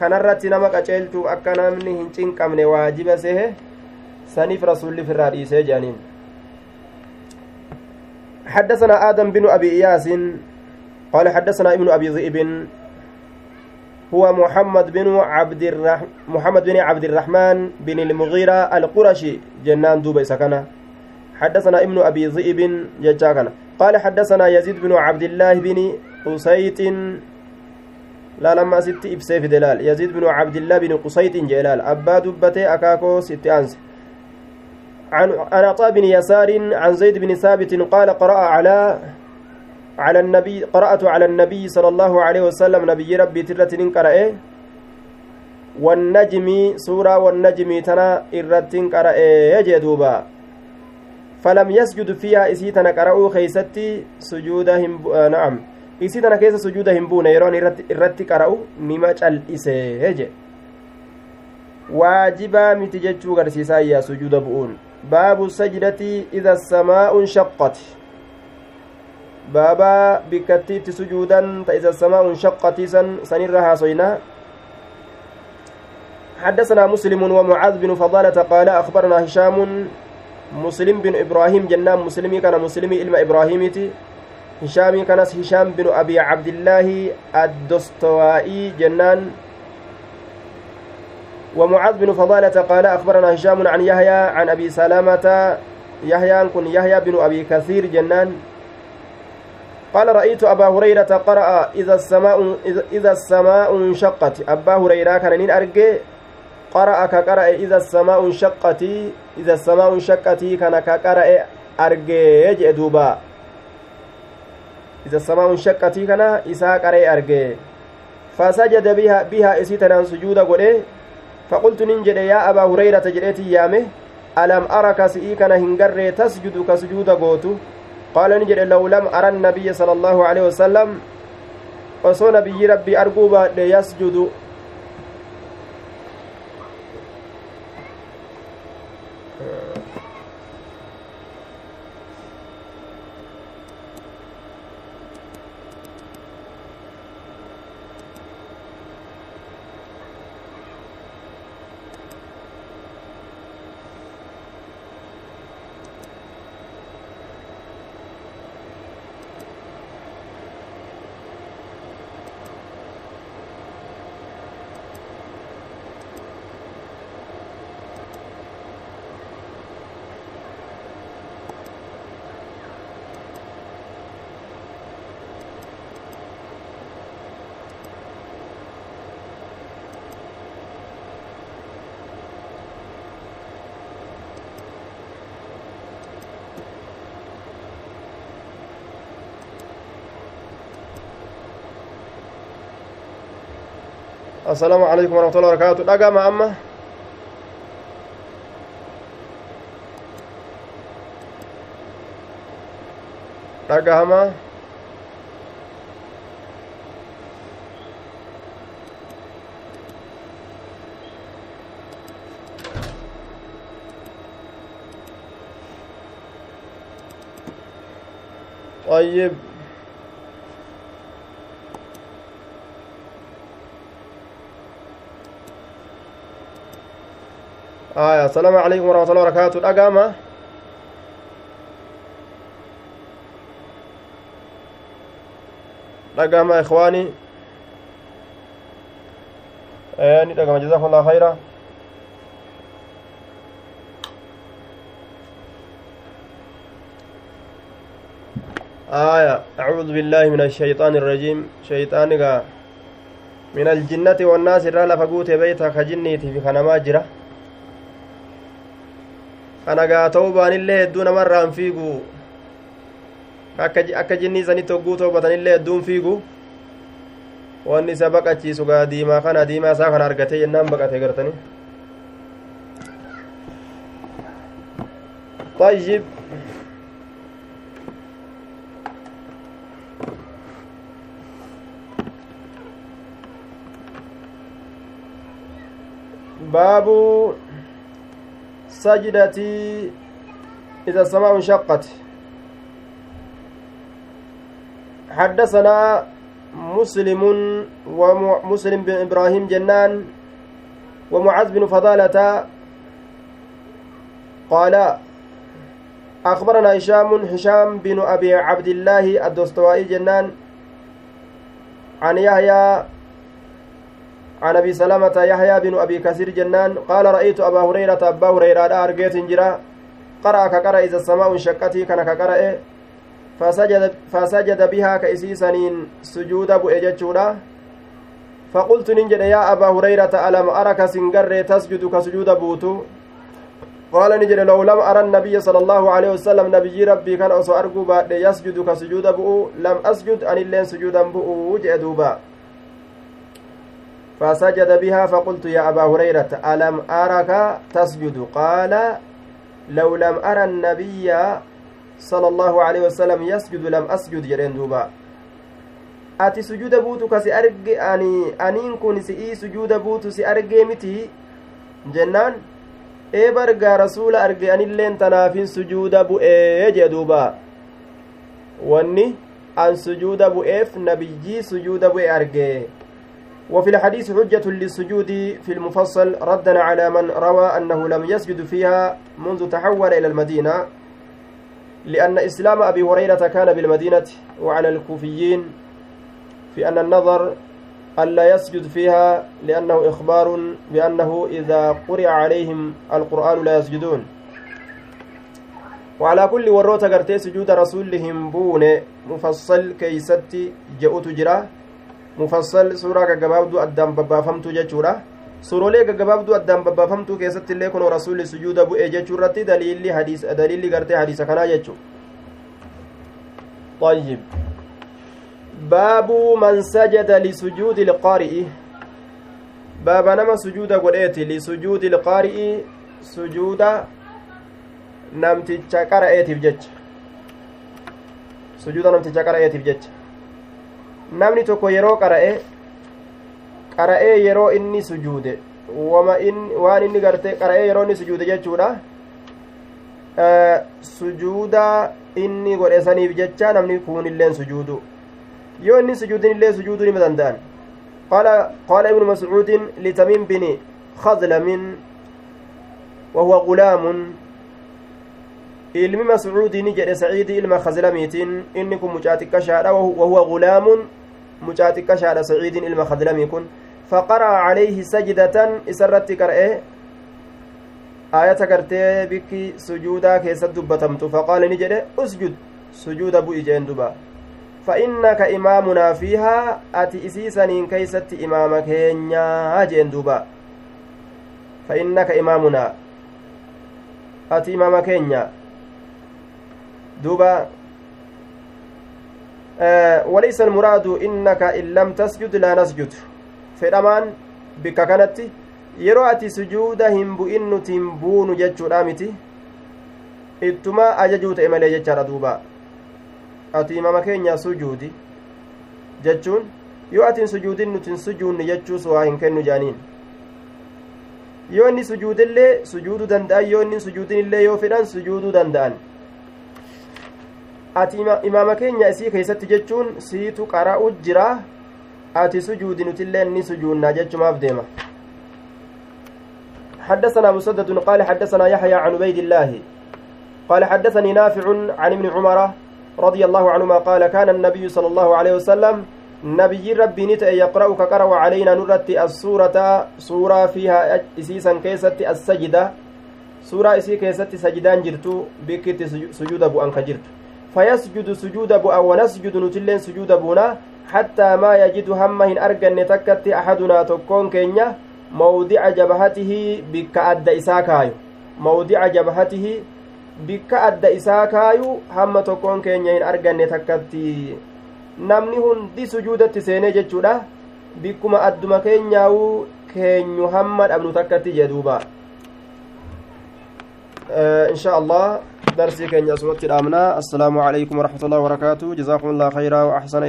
kanarratti nama qaceelchuuf akka namni hin cinqabne waajiba sehe saniif rasulli firraa dhiisee jedhaniin حدثنا آدم بن أبي إياس قال حدثنا ابن أبي ذئب هو محمد بن عبد الرح... محمد بن عبد الرحمن بن المغيرة القرشي. جنان دوبي سكنة. حدثنا ابن أبي ذئب ججاكنا. قال حدثنا يزيد بن عبد الله بن قسيط لا لما ست إبسيف دلال. يزيد بن عبد الله بن قسيط جلال. أبا دبتي أكاكو ست أنس. عن عطاء بن يسار عن زيد بن ثابت قال قرأ على على النبي قرأت على النبي صلى الله عليه وسلم نبي ربي ترة قرأ والنجم سورة والنجم تنا إرة قرأ يجدوبا فلم يسجد فيها إسيتنا قرأوا خيستي سجودهم آه نعم. إسيتنا كيس سجودهم بون يرون إرتي قرأوا نما cal'isee je waajibaa miti jechuu garsiisaa yaa sujuuda bu'uun baabu sajdati baaba bikkattiitti sujuudan ta ida samaa'un shaqqatii san sanirra haasoynaa حدثنا مسلم ومعاذ بن فضالة قال أخبرنا هشام مسلم بن إبراهيم جنان مسلمي كان مسلمي إلما إبراهيمتي هشامي كان هشام بن أبي عبد الله الدستوائي جنان ومعاذ بن فضالة قال أخبرنا هشام عن يحيى عن أبي سلامة يحيى كن يحيى بن أبي كثير جنان قال رأيت أبا هريرة قرأ إذا السماء إذا السماء انشقت. أبا هريرة كان أرجع؟ قرأ كقرأ إذا السماء انشقت. إذا السماء انشقت كان كقرأ أرجع جدوبا إذا السماء انشقت كان إسا قرأ أرجع. فسجد بها بها إسيتنا سجود قوله فقلت ننجد يا أبا هريرة جريتي يامه. ألم أرك سئي كان هنجر تسجد كسجود قوتو قال نجد لو لم أرى النبي صلى الله عليه وسلم nabiyyi rabbii arguu baadhe yasjudu السلام عليكم ورحمة الله وبركاته. dhagama amma dhagahama طيب. آية. السلام عليكم ورحمة الله وبركاته. dhagama dhagama ikhwaani ni dhagama jazakum allah khayra آية. أعوذ بالله من الشيطان الرجيم. شيطان من الجنة والناس الرالة فقوت بيتها كجنيتي في خنما جرة kana gaa ta'uu baanillee hedduu namarraan fiigu akka jinnii sanitti hogguu toobatanillee hedduun fiigu wanni isa baqachiisu gaa diimaa kana diimaa isaa kana argatee jennaan baqate gartani طيب باب سجدة إذا السماء انشقت. حدثنا مسلم ومسلم بن إبراهيم جنان ومعاذ بن فضالة قال أخبرنا هشام هشام بن أبي عبد الله الدستوائي جنان عن يحيى عن أبي سلمة يحيى بن أبي كثير جنان قال رأيت أبا هريرة أبا هريرة أرجيت جرا قرأ كقرأ إذا السماء انشقت كان كقرأ. فسجد, فسجد بها كإسيسنين سجود أبو إجتشورا فقلت ننجد يا أبا هريرة ألم أرك سنجر تسجد كسجود بوتو قال نجد لو لم أرى النبي صلى الله عليه وسلم نبي ربي كان أصو أرجو بعد يسجد كسجود بؤ لم أسجد أن اللين سجودا بؤ جدوبا فسجد بها فقلت يا أبا هريرة ألم أرك تسجد قال لو لم أرى النبي صلى الله عليه وسلم يسجد لم أسجد جرين دوبا ka si arge ani aniin kun si'ii sujuuda buutu si argee miti jennaan ee bargaa rasuula arge anilleen tanaafin sujuuda bu'ee jee duuba wanni an sujuuda bu'eef nabiyyii sujuuda bu'e arge وفي الحديث حجة للسجود في المفصل ردا على من روى أنه لم يسجد فيها منذ تحول إلى المدينة لأن إسلام أبي هريرة كان بالمدينة وعلى الكوفيين في أن النظر ألا يسجد فيها لأنه إخبار بأنه إذا قرئ عليهم القرآن لا يسجدون. وعلى كل وروت قرتي سجود رسولهم بون مفصل كيستي جاءت جرا مفصل سورة قبابدو أدام ببافمتو جاتشورا suurolee gaggabaabduu addaan babbaafamtuu keessatti illee kun rasuulli sujuuda bu'e jechuu irratti daliilli hadiisa daliilli gartee hadiisa kanaa jechuu طيب باب من سجد لسجود القارئ باب نما سجود قرئت لسجود القارئ سجود namticha qara'eetiif jecha sujuuda namticha qara'eetiif jecha namni tokko yeroo qara'e qara'ee yeroo inni sujuude wama in waan inni gartee qara'ee yeroo inni sujuude jechuudha sujuuda inni godhe saniif jecha namni kuunilleen sujuudu yoo inni sujuudin illee sujuuduu nima danda'an qaala qaala ibnu mascuudin litamiim bini khadlamin wahuwa gulaamun ilmi mascuudii ni jedhe saciidii ilma khazlamiitiin inni kun mucaa xiqqashaadha wahuwa gulaamun xiqqashaadha saciidiin ilma khadlamii kun فقرأ عليه سجدة إسرت كرئه. آية كرتي بك سجودا كيس دبتمت فقال نجد أسجد. سجود أبو إجين دبا. فإنك إمامنا فيها أتي إسيسنين كيست إمامك هنيا جين دبا. فإنك إمامنا أتي إمامك هنيا دوبا آه وليس المراد إنك إن لم تسجد لا نسجد fedhamaan bikka kanatti yeroo ati sujuuda hin bu'in nuti hin buunu jechuudha miti ittuma ajajuu ta'e malee jechaadha duuba ati imama keenya sujuudi jechuun yoo ati hin sujuudin nuti hin sujuunne jechuus waa hin kennu jaaniin yoo inni sujuudillee sujuuduu danda'an yoo inni sujuudin illee yoo fedhan sujuuduu danda'an Ati imaama keenya isii keessatti jechuun siitu qara'u jira. Ati sujuudi nutillee ni sujuunnaa jechumaaf deema. حدثنا مسدد قال حدثنا يحيى عن عبيد الله قال حدثني نافع عن ابن عمر رضي الله عنهما قال كان النبي صلى الله عليه وسلم نبي ربي نتأ يقرأ كقرأ علينا نرت السورة سورة فيها إسيسا كيست السجدة سورة إسي كيست سجدان جرتو بكت سجود أبو أنك جرت فيسجد سجود أو ونسجد نتلين سجود أبونا حتى ما يجد هم هن أرجن تكت أحدنا تكون كينيا. موضع جبهته بك أدى إساكايو. موضع جبهته بك أدى إساكايو. هم تكون كينيا هن أرجن تكت. namni hundi sujuudatti seenee jechuudha bikkuma adduma keenyaa'uu keenyu hamma dhabnu takkatti إن شاء الله درسي كان يسوى السلام عليكم ورحمة الله وبركاته. جزاكم الله خيرا وأحسن إليكم.